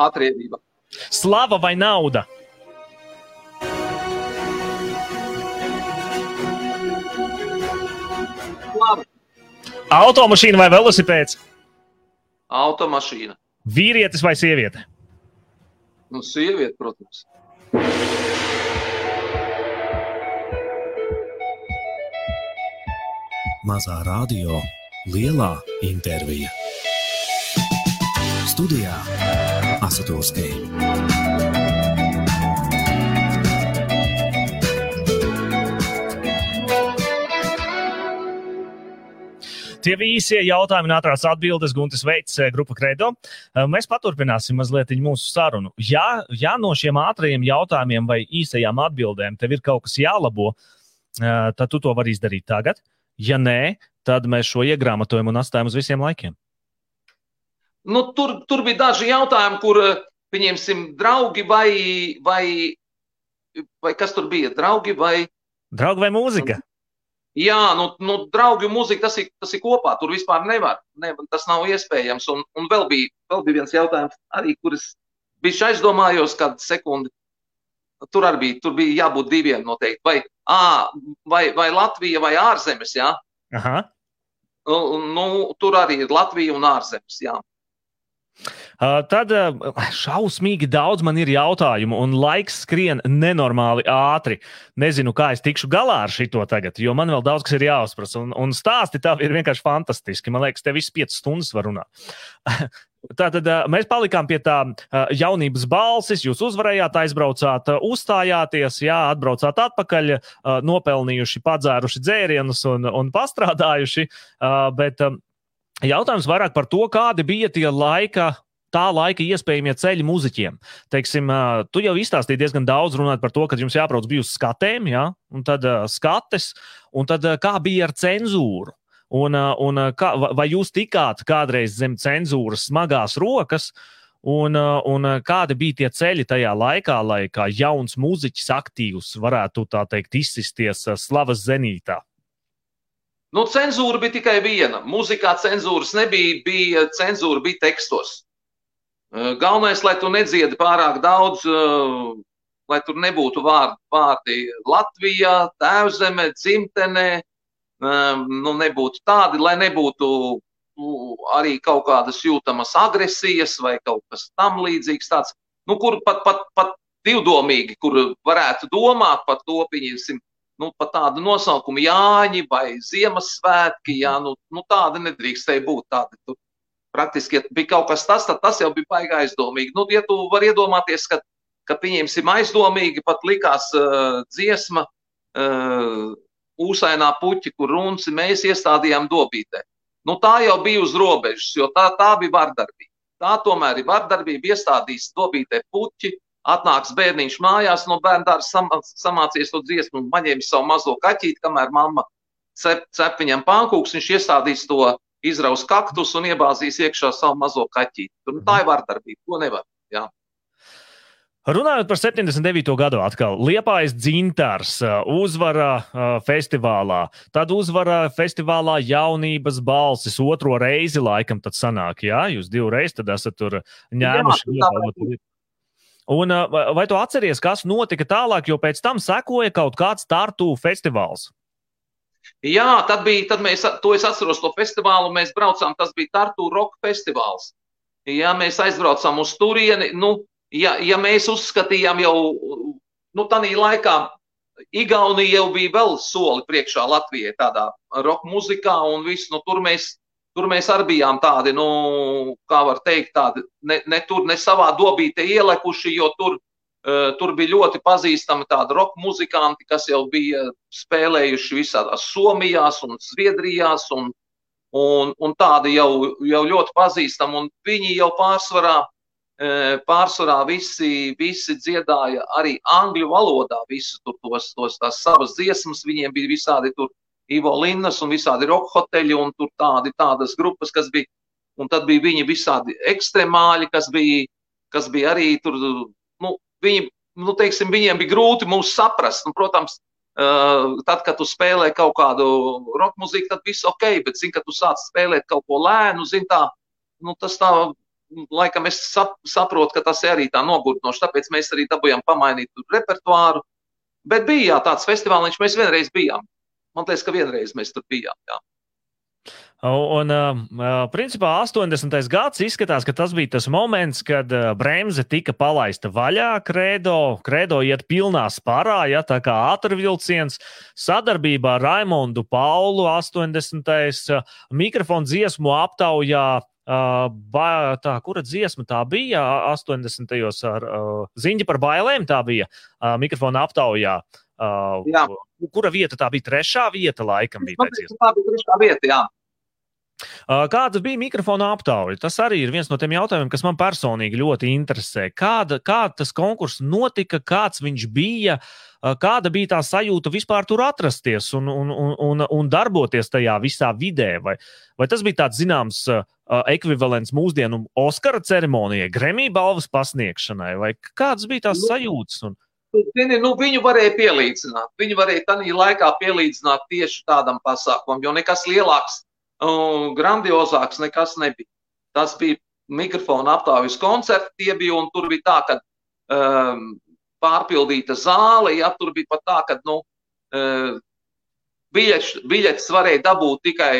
Atriebība. Slava vai nauda? Labi. Automašīna vai velosipēds? Automašīna. Vīrietis vai sieviete? Nu, sieviete, protams. Mazā radio, lielā intervija. Studijā Asatūrskija. Tie visi jautājumi un ātrās atbildes Guntis Veits, grupa Credo. Mēs paturpināsim mazliet mūsu sarunu. Ja, ja no šiem ātrajiem jautājumiem vai īsajām atbildēm tev ir kaut kas jālabo, tad tu to vari izdarīt tagad. Ja nē, tad mēs šo iegrāmatojam un atstājam uz visiem laikiem. Nu, tur, tur bija daži jautājumi, kur pieņemsim draugi vai, vai, vai kas tur bija? Draugi vai? Draugi vai mūzika? Jā, nu, nu draugi mūzika tas ir, tas ir kopā. Tur vispār nevar. Ne, tas nav iespējams. Un, un vēl, bija, vēl bija viens jautājums, arī, kuras bija aizdomājos kādu sekundi. Tur arī bija, tur bija jābūt diviem noteikti. Vai, ā, vai, vai Latvija vai ārzemes, jā? Aha. Nu, nu, tur arī ir Latvija un ārzemes, jā. Tad šausmīgi daudz man ir jautājumu, un laiks skrien nenormāli ātri. Nezinu, kā es tikšu galā ar šo tagad, jo man vēl daudz kas ir jāuzprasa. Un, un stāsti tā ir vienkārši fantastiski. Man liekas, te viss piecas stundas var runāt. Tātad mēs palikām pie tā jaunības balsis. Jūs uzvarējāt, aizbraucāt, uzstājāties, jā, atbraucāt atpakaļ, nopelnījuši, padzēruši dzērienus un, un pastrādājuši. Bet Jautājums vairāk par to, kādi bija tie laika tā laika iespējamie ceļi muzeķiem. Teiksim, tu jau izstāstīji diezgan daudz runāt par to, ka jums jābrauc bija uz skatēm, ja? un tad skates, un tad kā bija ar cenzūru. Un, un kā, vai jūs tikāt kādreiz zem cenzūras smagās rokas, un, un kādi bija tie ceļi tajā laikā, lai kā jauns muzeķis aktīvs varētu tā teikt izsisties slavas zenītā? Nu, cenzūra bija tikai viena. Mūzikā cenzūras nebija, bija cenzūra bija tekstos. Galvenais, lai tu nedziedi pārāk daudz, lai tur nebūtu vārdi, vārdi Latvijā, tēvzeme, dzimtenē, nu, nebūtu tādi, lai nebūtu arī kaut kādas jūtamas agresijas vai kaut kas tam līdzīgs tāds, nu, kur pat, pat, pat divdomīgi, kur varētu domāt par to, pieņemsim, nu, pat tādu nosaukumu Jāņi vai Ziemassvētki, jā, nu, nu tāda nedrīkstēja būt. Tāda, tu, praktiski, ja bija kaut kas tas, tad tas jau bija baigi aizdomīgi. Nu, ja tu vari iedomāties, ka, ka pieņemsim aizdomīgi, pat likās uh, dziesma uh, Ūsainā puķi, kur runci mēs iestādījām dobītē. Nu, tā jau bija uz robežas, jo tā, tā bija vardarbība. Tā tomēr ir vardarbība, iestādījis dobītē puķi, Atnāks bērniņš mājās no bērna dārza, sam, samācies to dziesmu un paņēmis savu mazo kaķīti, kamēr mamma cep, cep viņam pankūks, viņš iestādīs to izraus kaktus un iebāzīs iekšā savu mazo kaķīti. Tur, nu, tā ir vardarbība, to nevar. Jā. Runājot par 79. gadu, atkal Liepājas dzintars uzvara uh, festivālā, tad uzvara festivālā jaunības balsis otro reizi, laikam, tad sanāk, jā, jūs divreiz tad esat tur ņēmuši. Jā, Un vai tu atceries, kas notika tālāk, jo pēc tam sekoja kaut kāds Tartu festivāls? Jā, tad bija, tad mēs, to es atceros, to festivālu mēs braucām, tas bija Tartu Rock festivāls. Ja mēs aizbraucām uz turieni, nu, ja, ja mēs uzskatījām jau, nu, tādā laikā Igaunija jau bija vēl soli priekšā Latvijai tādā roka muzikā un viss, nu, tur mēs tur mēs arī bijām tādi, nu, kā var teikt, tādi ne, ne tur, ne savā dobīte ielekuši, jo tur, uh, tur bija ļoti pazīstami tādi roka muzikanti, kas jau bija spēlējuši visādās Somijās un Zviedrijās un, un, un tādi jau, jau ļoti pazīstami, un viņi jau pārsvarā pārsvarā visi, visi dziedāja arī angļu valodā, visu tur tos, tos tās savas dziesmas, viņiem bija visādi tur Ivo Linnas un visādi rock hoteļi un tur tādi, tādas grupas, kas bija, un tad bija viņi visādi ekstremāļi, kas bija, kas bija arī tur, nu, viņi, nu, teiksim, viņiem bija grūti mūs saprast, un, protams, Uh, tad, kad tu spēlē kaut kādu roka mūziku, tad viss ok, bet, zini, kad tu sāc spēlēt kaut ko lēnu, zini, tā, nu, tas tā laikam es sap, saprotu, ka tas ir arī tā nogurdinoši. Tāpēc mēs arī dabūjām pamainīt repertuāru. Bet bija jā, tāds festivāls, mēs vienreiz bijām. Man liekas, ka vienreiz mēs tur bijām. Jā. Un, principā, 80. gads izskatās, ka tas bija tas moments, kad bremze tika palaista vaļā. Kredo, kredo iet pilnā sparā, ja tā kā ātrvilciens. Sadarbībā ar Raimondu Paulu 80. mikrofonu dziesmu aptaujā Ba, tā, kura dziesma tā bija 80. gados ar uh, ziņu par bailēm? Tā bija uh, mikrofona aptaujā. Uh, jā. kura vieta tā bija? Trešā vieta, laikam, bija. Tā bija trešā vieta, jā. Kāda bija mikrofona aptauja? Tas arī ir viens no tiem jautājumiem, kas man personīgi ļoti interesē. Kāda, kā tas konkurss notika, kāds viņš bija, kāda bija tā sajūta vispār tur atrasties un, un, un, un darboties tajā visā vidē? Vai, vai tas bija tāds zināms ekvivalents mūsdienu Oskara ceremonijai, Gremija balvas pasniegšanai, vai kādas bija tās nu, sajūtas? Un... Zini, nu, viņu varēja pielīdzināt. Viņu varēja tajā laikā pielīdzināt tieši tādam pasākumam, jo nekas lielāks, un grandiozāks nekas nebija. Tas bija mikrofona aptāvis koncerti, tie bija, un tur bija tā, ka um, pārpildīta zāle, ja tur bija pat tā, ka, nu, uh, biļetes, varēja dabūt tikai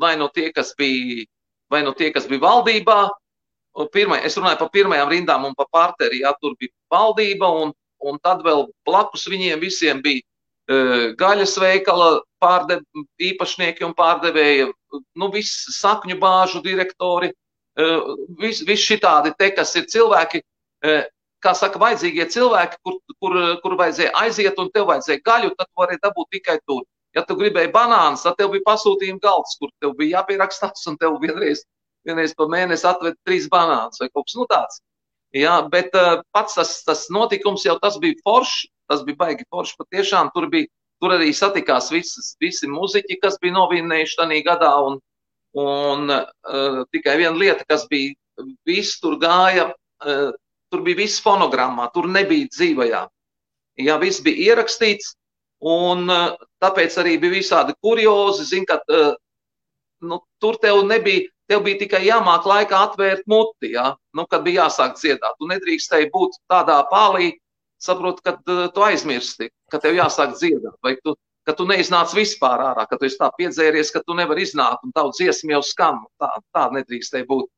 vai no tie, kas bija vai nu tie, kas bija valdībā. Pirmai, es runāju par pirmajām rindām un par partneri, ja tur bija valdība, un, un tad vēl blakus viņiem visiem bija uh, gaļas veikala pārde, īpašnieki un pārdevēji, nu, visi sakņu bāžu direktori, visi vis šitādi te, kas ir cilvēki, uh, kā saka, vajadzīgie cilvēki, kur, kur, kur vajadzēja aiziet un tev vajadzēja gaļu, tad varēja dabūt tikai tur. Ja tu gribēji banānus, tad tev bija pasūtījuma galds, kur tev bija jāpierakstās, un tev vienreiz, vienreiz pa mēnesi atved trīs banānus vai kaut kas nu tāds. Jā, bet uh, pats tas, tas notikums jau tas bija foršs, tas bija baigi foršs. Patiešām tur bija, tur arī satikās visas, visi muziķi, kas bija novinnējuši tajā gadā, un, un uh, tikai viena lieta, kas bija, viss tur gāja, uh, tur bija viss fonogrammā, tur nebija dzīvajā. Jā, viss bija ierakstīts, Un uh, tāpēc arī bija visādi kuriozi, zin, ka uh, nu, tur tev nebija, tev bija tikai jāmāk laikā atvērt muti, ja? nu, kad bija jāsāk dziedāt. Tu nedrīkstēji būt tādā pālī, saprot, kad uh, tu aizmirsti, ka tev jāsāk dziedāt, vai tu, ka tu neiznāc vispār ārā, ka tu esi tā piedzēries, ka tu nevari iznākt un tavu dziesmu jau skan. Tā, tā nedrīkstēja būt.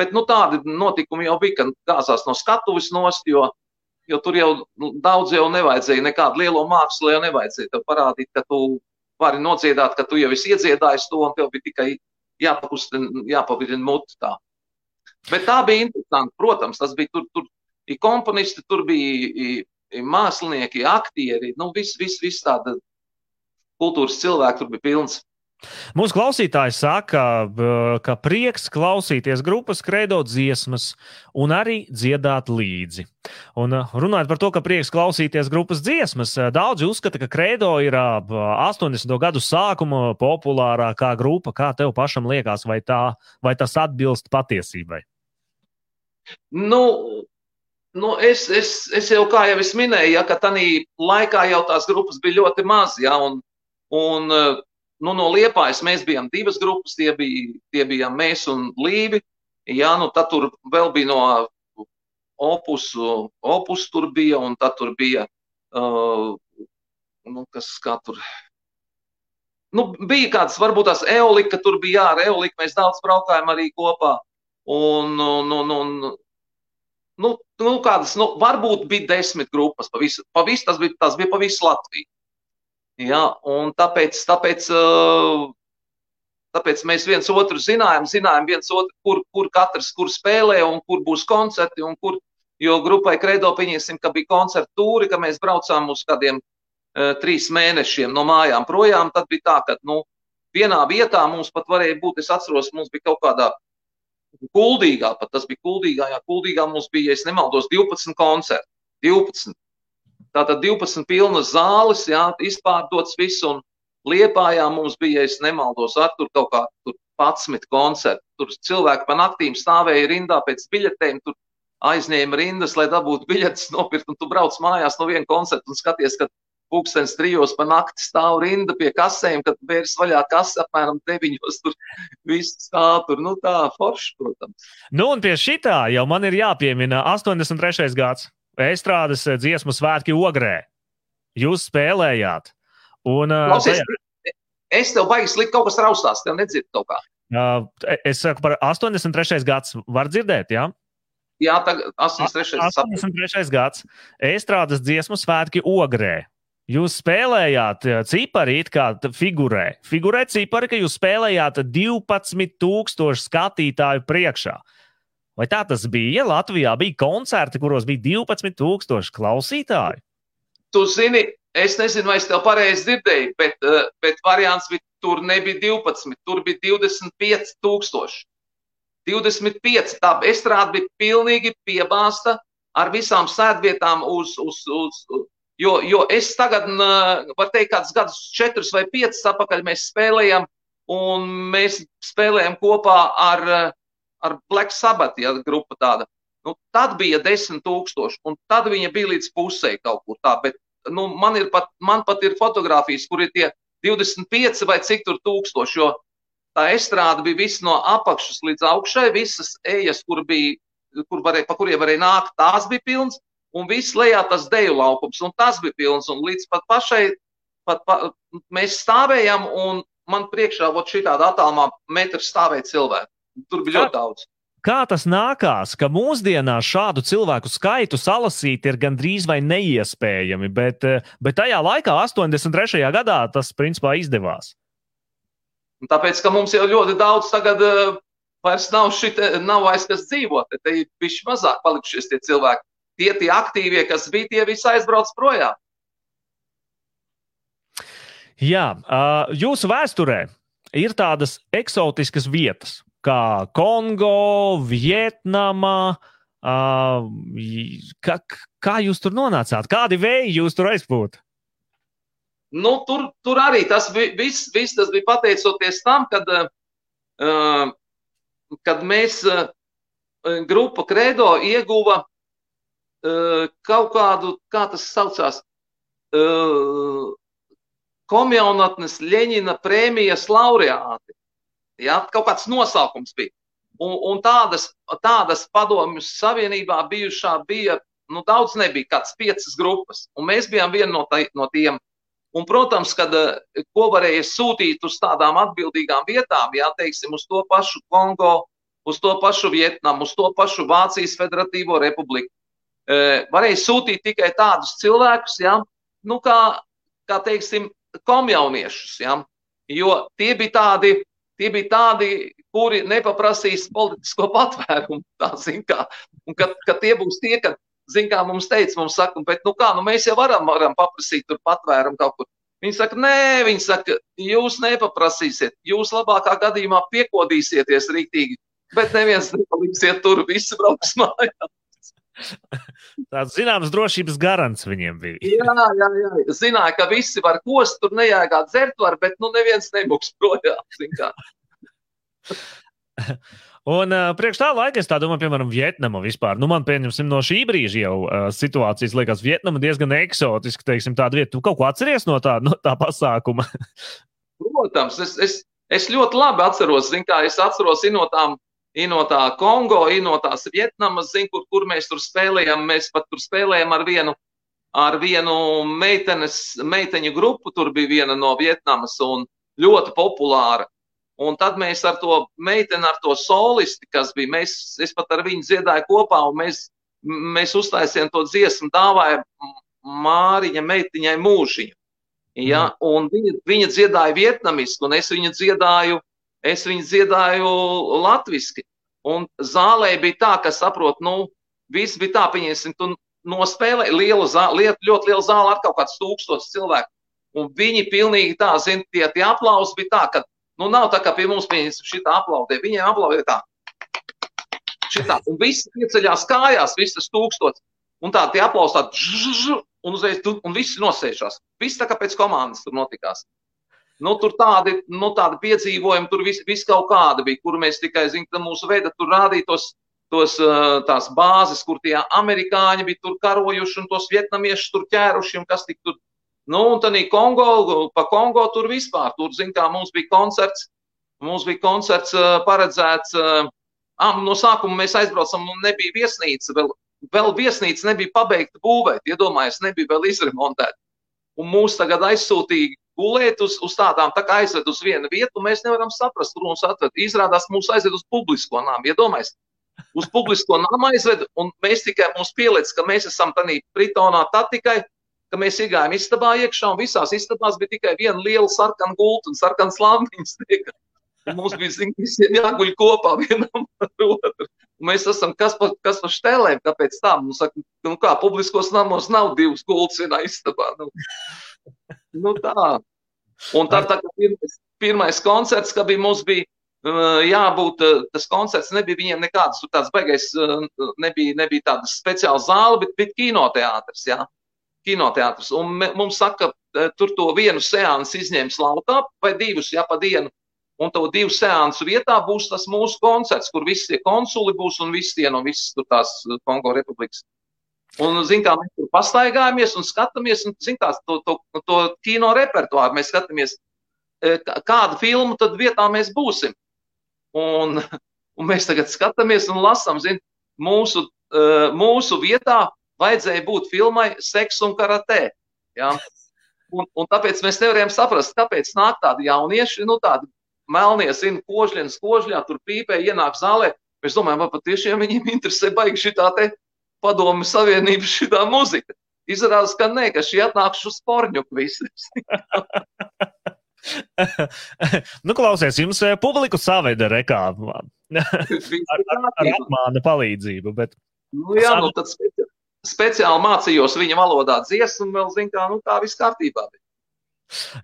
Bet nu, tādi notikumi jau bija, kad gāzās no skatuves nost, jo jo tur jau nu, daudz jau nevajadzēja, nekādu lielo mākslu jau nevajadzēja tev parādīt, ka tu vari nodziedāt, ka tu jau esi iedziedājis to, un tev bija tikai jāpakustina, jāpavirina muti tā. Bet tā bija interesanti. Protams, tas bija tur, tur ir komponisti, tur bija i, i mākslinieki, aktieri, nu, viss, viss, viss tāda kultūras cilvēki tur bija pilns. Mūsu klausītāji saka, ka prieks klausīties grupas kredo dziesmas un arī dziedāt līdzi. Un runājot par to, ka prieks klausīties grupas dziesmas, daudzi uzskata, ka kredo ir 80. gadu sākuma populārākā grupa. Kā tev pašam liekas, vai, tā, vai tas atbilst patiesībai? Nu, nu es, es, es jau kā jau es minēju, ja, ka tajā laikā jau tās grupas bija ļoti maz. Ja, un, un nu, no Liepājas mēs bijām divas grupas, tie bija, tie bijām mēs un Līvi. Jā, nu tad tur vēl bija no opus, opus tur bija, un tad tur bija, uh, nu, kas kā tur. Nu, bija kāds, varbūt tās eolika, tur bija, jā, ar eoliku mēs daudz braukājām arī kopā. Un, un, un, un nu, nu, kādas, nu, varbūt bija desmit grupas, pa visu, pa visu tas bija, tas bija pa visu Latviju. Ja, un tāpēc, tāpēc Tāpēc mēs viens otru zinājām, zinājām viens otru, kur, kur katrs kur spēlē un kur būs koncerti. Kur, jo grupai Kredo pieņemsim, ka bija koncerta tūri, ka mēs braucām uz kādiem uh, trīs mēnešiem no mājām projām. Tad bija tā, ka nu, vienā vietā mums pat varēja būt, es atceros, mums bija kaut kādā Kuldīgā, pat tas bija Kuldīgā, jā, Kuldīgā mums bija, ja es nemaldos, 12 koncerti. 12. Tātad 12 pilnas zāles, jā, izpārdots viss, un Liepājā mums bija, ja es nemaldos, ar tur kaut kā tur 11 koncerti. Tur cilvēki pa naktīm stāvēja rindā pēc biļetēm, tur aizņēma rindas, lai dabūtu biļetes nopirkt, un tu brauc mājās no viena koncerta un skaties, ka pūkstens trijos pa nakti stāv rinda pie kasēm, kad vērs vaļā kasa apmēram deviņos, tur viss stāv tur, nu tā, forši, protams. Nu un pie šitā jau man ir jāpiemina 83. gads, Estrādes dziesmu svētki Ogrē. Jūs spēlējāt. Un, Klausies, tajā... es tev baigi slikt kaut kas raustās, tev nedzird kaut kā. Uh, es saku par 83. gads, var dzirdēt, jā? Ja? Jā, tagad 83. 83. gads. Estrādes dziesmu svētki Ogrē. Jūs spēlējāt cipari, kā figūrē. Figūrē cipari, ka jūs spēlējāt 12,000 skatītāju priekšā. Vai tā tas bija? Latvijā bija koncerti, kuros bija 12,000 klausītāju. Tu zini, es nezinu, vai es tev pareizi dzirdēju, bet, bet variants bija, tur nebija 12, tur bija 25,000. 25. Tā estrāde bija pilnīgi piebāzta ar visām sēdvietām uz, uz, uz, Jo, jo es tagad, varu teikt, kādus gadus, četrus vai piecus atpakaļ mēs spēlējam, un mēs spēlējam kopā ar, ar Black Sabbath, ja grupa tāda. Nu, tad bija desmit tūkstoši, un tad viņa bija līdz pusē kaut kur tā. Bet nu, man, ir pat, man pat ir fotografijas, kur ir tie 25 vai cik tur tūkstoši, jo tā estrāde bija viss no apakšas līdz augšai, visas ejas, kur bija, kur varēja, pa kuriem varēja nākt, tās bija pilnas un viss lejā tas deju laukums, un tas bija pilns, un līdz pat pašai, pat, pa, mēs stāvējam, un man priekšā, vot šī tāda attālumā metrs stāvēja cilvēki. Tur bija ļoti daudz. Kā tas nākās, ka mūsdienās šādu cilvēku skaitu salasīt ir gandrīz vai neiespējami, bet, bet tajā laikā, 83. gadā, tas principā izdevās? Tāpēc, ka mums jau ļoti daudz tagad uh, vairs nav, šite, nav vairs kas dzīvot, te ir bišķi mazāk palikušies tie cilvēki tie, tie aktīvie, kas bija, tie visi aizbrauc projām. Jā, jūsu vēsturē ir tādas eksotiskas vietas, kā Kongo, Vietnama. Kā, kā jūs tur nonācāt? Kādi vēji jūs tur aizpūtāt? Nu, tur, tur arī tas bija, viss, viss tas bija pateicoties tam, kad, uh, kad mēs, uh, grupa Credo, ieguva kaut kādu, kā tas saucās, komjaunatnes Ļeņina prēmijas laureāti. Ja, kaut kāds nosaukums bija. Un, un tādas, tādas padomju savienībā bijušā bija, nu daudz nebija, kāds piecas grupas. Un mēs bijām viena no, tā, no tiem. Un, protams, kad ko varēja sūtīt uz tādām atbildīgām vietām, jā, teiksim, uz to pašu Kongo, uz to pašu Vietnamu, uz to pašu Vācijas Federatīvo republiku varēja sūtīt tikai tādus cilvēkus, ja, nu, kā, kā teiksim, komjauniešus. Ja, jo tie bija tādi, tie bija tādi kuri nepaprasīs politisko patvērumu. Tā, kā, un kad, kad tie būs tie, kad, zin, kā mums teica, mums saka, bet, nu kā, nu mēs jau varam, varam paprasīt tur patvērumu kaut kur. Viņi saka, nē, viņi saka, jūs nepaprasīsiet, jūs labākā gadījumā piekodīsieties rītīgi, bet neviens nepaliksiet tur, visi brauks mājās. Tāds zināms drošības garants viņiem bija. jā, jā, jā. Zināja, ka visi var kost, tur nejāgā dzert var, bet nu neviens nebūs projām. Un uh, priekš tā laika es tā domāju, piemēram, Vietnama vispār. Nu, man, pieņemsim, no šī brīža jau uh, situācijas liekas, Vietnama diezgan eksotiska, teiksim, tāda vieta. Tu kaut ko atceries no tā, no tā pasākuma? Protams, es, es, es ļoti labi atceros, zin, kā es atceros no tām no tā Kongo, no tās Vietnamas, zin, kur, kur mēs tur spēlējam. Mēs pat tur spēlējam ar vienu, ar vienu meitenes, meiteņu grupu. Tur bija viena no Vietnamas un ļoti populāra. Un tad mēs ar to meiteni, ar to solisti, kas bija, mēs, es pat ar viņu dziedāju kopā, un mēs, mēs uztaisījām to dziesmu, dāvāja Māriņa meitiņai mūžiņu. Ja? Mm. Un viņa, viņa dziedāja vietnamiski, un es viņu dziedāju es viņu dziedāju latviski. Un zālē bija tā, ka saprot, nu, viss bija tā, pieņemsim, tu nospēlē lielu zāli, ļoti lielu zāli ar kaut kāds tūkstots cilvēku. Un viņi pilnīgi tā, zin, tie, tie aplausi bija tā, ka, nu, nav tā kā pie mums, pieņemsim, šitā aplaudē. Viņiem aplaudē tā. Šitā. Un visi pieceļās kājās, viss tas tūkstots. Un tā, tie aplausi tā, un uzreiz, un visi nosēžās. Viss tā kā pēc komandas tur notikās. Nu, tur tādi, nu, tādi piedzīvojumi, tur viss vis kaut kāda bija, kur mēs tikai zinām, mūsu veida tur rādītos tos, tās bāzes, kur tie amerikāņi bija tur karojuši un tos vietnamiešus tur ķēruši un kas tik tur. Nu, un tad Kongo, pa Kongo tur vispār, tur, zin kā, mums bija koncerts, mums bija koncerts paredzēts, ah, no sākuma mēs aizbraucam un nebija viesnīca, vēl, vēl viesnīca nebija pabeigta būvēt, iedomājies, nebija vēl izremontēta. Un mūs tagad aizsūtīja gulēt uz, uz tādām, tā kā aizved uz vienu vietu, mēs nevaram saprast, kur mums atved. Izrādās, mūs aizved uz publisko nāmu. Iedomājieties, uz publisko nāmu aizved, un mēs tikai mums pieliec, ka mēs esam tādā pritonā tā tikai, ka mēs iegājām istabā iekšā, un visās istabās bija tikai viena liela sarkana gulta un sarkanas lampiņas. Mums bija zin, visiem jāguļ kopā vienam ar otru. Un mēs esam kas par, kas par štēlēm, kāpēc tā? Mums saka, nu kā, publiskos namos nav divas gultas vienā istabā. Nu, nu tā. Un tad, tā, pirmais, pirmais koncerts, ka bija, mums bija uh, jābūt, uh, tas koncerts nebija viņiem nekāds, tāds beigais, uh, nebija, nebija tāda speciāla zāle, bet bija kinoteātris, jā, kinoteātris. Un mums saka, tur to vienu seansu izņems laukā, vai divus, jā, pa dienu, un to divu seansu vietā būs tas mūsu koncerts, kur visi tie konsuli būs un visi tie no visas tur tās Kongo republikas Un, zin, kā mēs tur pastaigājamies un skatāmies, un, zin, tās, to, to, to kino repertuāru mēs skatāmies, e, kādu filmu tad vietā mēs būsim. Un, un mēs tagad skatāmies un lasām, zin, mūsu, e, mūsu vietā vajadzēja būt filmai Seks un karatē. Ja? Un, un tāpēc mēs nevarējām saprast, kāpēc nāk tādi jaunieši, nu tādi melnie, zina, kožļi, kožļā, tur pīpē, ienāk zālē. Mēs domājam, vai patiešām viņiem interesē baigi šitā te padomu savienības šitā muzika. Izrādās, ka nē, ka šī atnākšu uz porņuku visiem. nu, klausies, jums eh, publiku saveda rekā ar, ar, ar apmāna palīdzību. Bet... Nu, jā, nu tad speci speciāli mācījos viņa valodā dziesmu, un vēl zinu, kā, nu, tā viss kārtībā bija.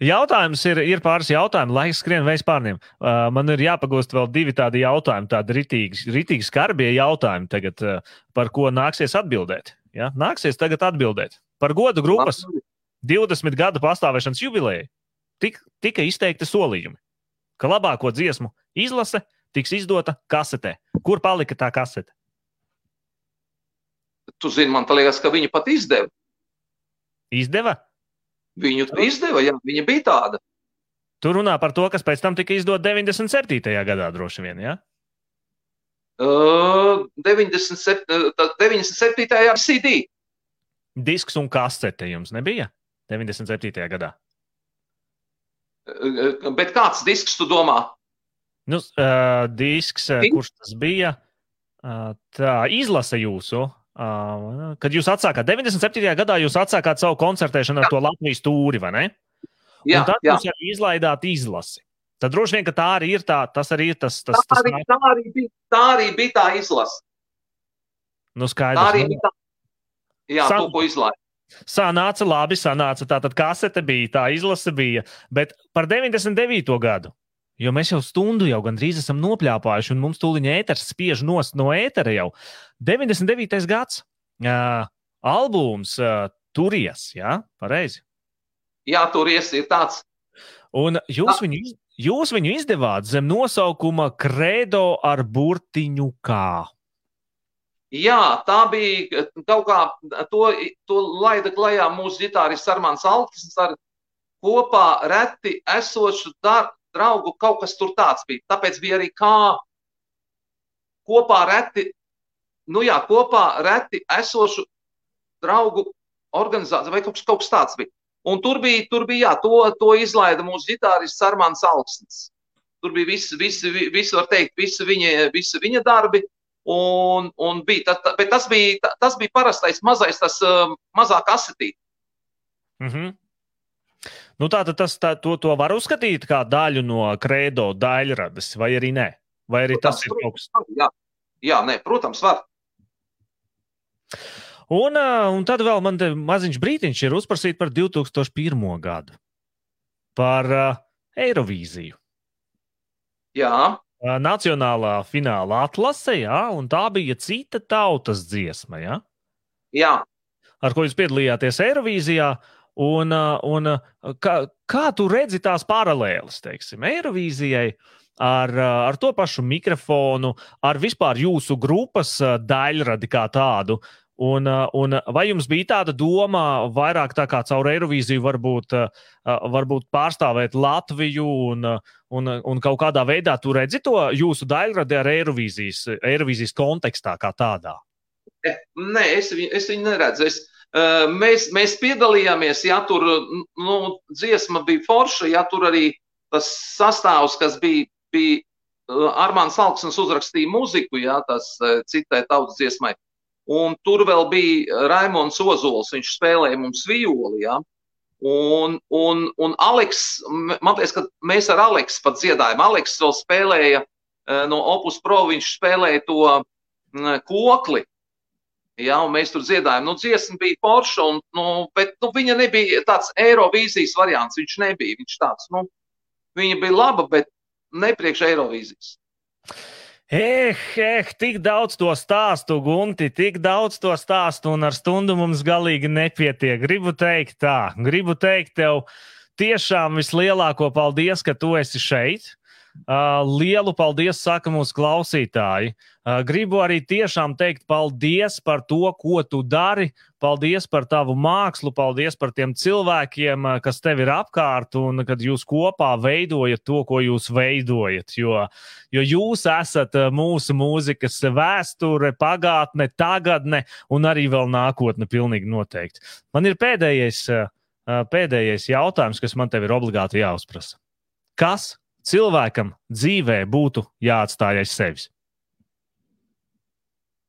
Jautājums ir, ir pāris jautājumu, laiks skrien veids pārniem. Uh, man ir jāpagūst vēl divi tādi jautājumi, tādi ritīgi, ritīgi skarbie jautājumi, tagad, uh, par ko nāksies atbildēt. Ja? Nāksies tagad atbildēt par godu grupas 20 gadu pastāvēšanas jubileju. Tik, tika izteikti solījumi, ka labāko dziesmu izlase tiks izdota kasetē. Kur palika tā kasete? Tu zini, man liekas, ka viņi pat izdeva. Izdeva? Viņu izdeva, jā, viņa bija tāda. Tu runā par to, kas pēc tam tika izdot 97. gadā, droši vien. Ja? Uh, 97. 97. gadā CD. Disks un kasete jums nebija 97. gadā. Uh, bet kāds disks tu domā? Nu, uh, disks, uh, kurš tas bija? Uh, tā izlase jūsu Kad jūs atsākāt 97. gadā, jūs atsākāt savu koncertēšanu ar jā. to Latvijas tūri, vai ne? Jā, un tad jā. jūs arī izlaidāt izlasi. Tad droši vien, ka tā arī ir tā, tas arī ir tas. tas, tā, arī, tas tā, arī bija, tā arī bija tā izlase. Nu, skaidrs. Tā arī nu, bija tā. Jā, San... to, ko izlaida. Sanāca labi, sanāca tā, tad kasete bija, tā izlase bija. Bet par 99. gadu Jo mēs jau stundu jau gandrīz esam nopļāpājuši, un mums tūlīt ēters spiež nost no ētera jau. 99. gads, uh, albums uh, Turies, jā, pareizi. Jā, Turies ir tāds. Un jūs viņu, jūs viņu izdevāt zem nosaukuma Credo ar burtiņu kā. Jā, tā bija kaut kā, to, to laida klajā mūsu ģitārists Armāns Alkis ar kopā reti esošu dar, draugu, kaut kas tur tāds bija. Tāpēc bija arī kā kopā reti, nu jā, kopā reti esošu draugu organizācija vai kaut kas, kaut kas tāds bija. Un tur bija, tur bija jā, to, to izlaida mūsu ģitārists Armāns Alksnis. Tur bija visi, visi, visi var teikt, visi viņa, visi viņa darbi. Un, un bija, tā, bet tas bija, tas bija parastais mazais, tas uh, mazā kasetīte. Mm -hmm. Nu, tā tad tas, tā, to, to var uzskatīt kā daļu no kredo daļradas, vai arī nē? Vai arī protams, tas ir kaut kas? Jā, jā nē, protams, var. Un, un tad vēl man te maziņš brītiņš ir uzprasīt par 2001. gadu, par uh, Eirovīziju. Jā. Nacionālā fināla atlase, jā, un tā bija cita tautas dziesma, jā? Jā. Ar ko jūs piedalījāties Eirovīzijā, un, un kā, kā tu redzi tās paralēles, teiksim, Eirovīzijai? ar, ar to pašu mikrofonu, ar vispār jūsu grupas daļradi kā tādu. Un, un vai jums bija tāda doma, vairāk tā kā caur Eirovīziju, varbūt, varbūt pārstāvēt Latviju un, un, un kaut kādā veidā tur redzi to jūsu daļradi ar Eirovīzijas, Eirovīzijas kontekstā kā tādā? Nē, es, viņu, es viņu neredzu. Es, mēs, mēs piedalījāmies, ja tur nu, dziesma bija forša, ja tur arī tas sastāvs, kas bija, bija Armāns Alksnis uzrakstīja muziku, ja tas citai tautas dziesmai. Un tur vēl bija Raimons Ozols, viņš spēlēja mums violi. Ja? Un, un, un Aleks, man liekas, ka mēs ar Aleksu pat dziedājām. Aleks vēl spēlēja no Opus Pro, viņš spēlēja to kokli. Ja, mēs tur dziedājām, nu, dziesma bija forša, un, nu, bet nu, viņa nebija tāds Eirovīzijas variants. Viņš nebija. Viņš tāds, nu, viņa bija laba, bet ne priekš Eirovīzijas. Eh, eh, tik daudz to stāstu, Gunti, tik daudz to stāstu, un ar stundu mums galīgi nepietiek. Gribu teikt tā, gribu teikt tev tiešām vislielāko paldies, ka tu esi šeit. Uh, lielu paldies, saka mūsu klausītāji. Uh, gribu arī tiešām teikt paldies par to, ko tu dari. Paldies par tavu mākslu, paldies par tiem cilvēkiem, uh, kas tev ir apkārt un kad jūs kopā veidojat to, ko jūs veidojat. Jo, jo jūs esat mūsu mūzikas vēsture, pagātne, tagadne un arī vēl nākotne, pilnīgi noteikti. Man ir pēdējais, pēdējais jautājums, kas man te ir obligāti jāuzprasa. Kas cilvēkam dzīvē būtu jāatstāj aiz sevis?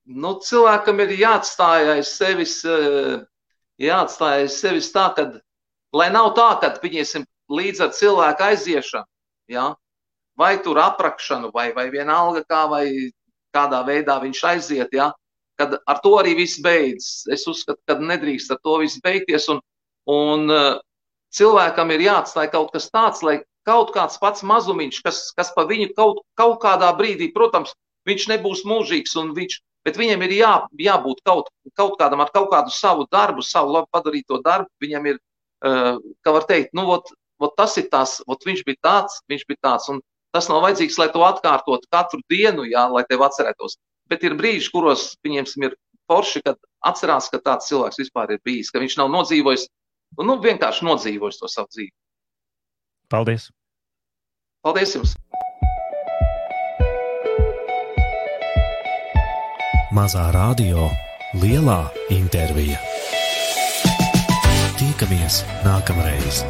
Nu, cilvēkam ir jāatstāj aiz sevis, eh, jāatstāj aiz sevis tā, ka, lai nav tā, ka viņiem līdz ar cilvēku aiziešanu, ja, vai tur aprakšanu, vai, vai vienalga kā, vai kādā veidā viņš aiziet, ja, kad ar to arī viss beidzas. Es uzskatu, ka nedrīkst ar to viss beigties, un, un uh, cilvēkam ir jāatstāj kaut kas tāds, lai kaut kāds pats mazumiņš, kas, kas pa viņu kaut, kaut kādā brīdī, protams, viņš nebūs mūžīgs, viņš, bet viņam ir jā, jābūt kaut, kaut kādam ar kaut kādu savu darbu, savu labi padarīto darbu. Viņam ir, uh, kā var teikt, nu, ot, ot tas ir tas, ot viņš bija tāds, viņš bija tāds. Un tas nav vajadzīgs, lai to atkārtot katru dienu, jā, lai tev atcerētos. Bet ir brīži, kuros viņiem ir forši, kad atcerās, ka tāds cilvēks vispār ir bijis, ka viņš nav nodzīvojis, nu, vienkārši nodzīvojis to savu dzīvi. Paldies! Paldies jums! Mazā radio, lielā intervija. Tiekamies nākamreiz!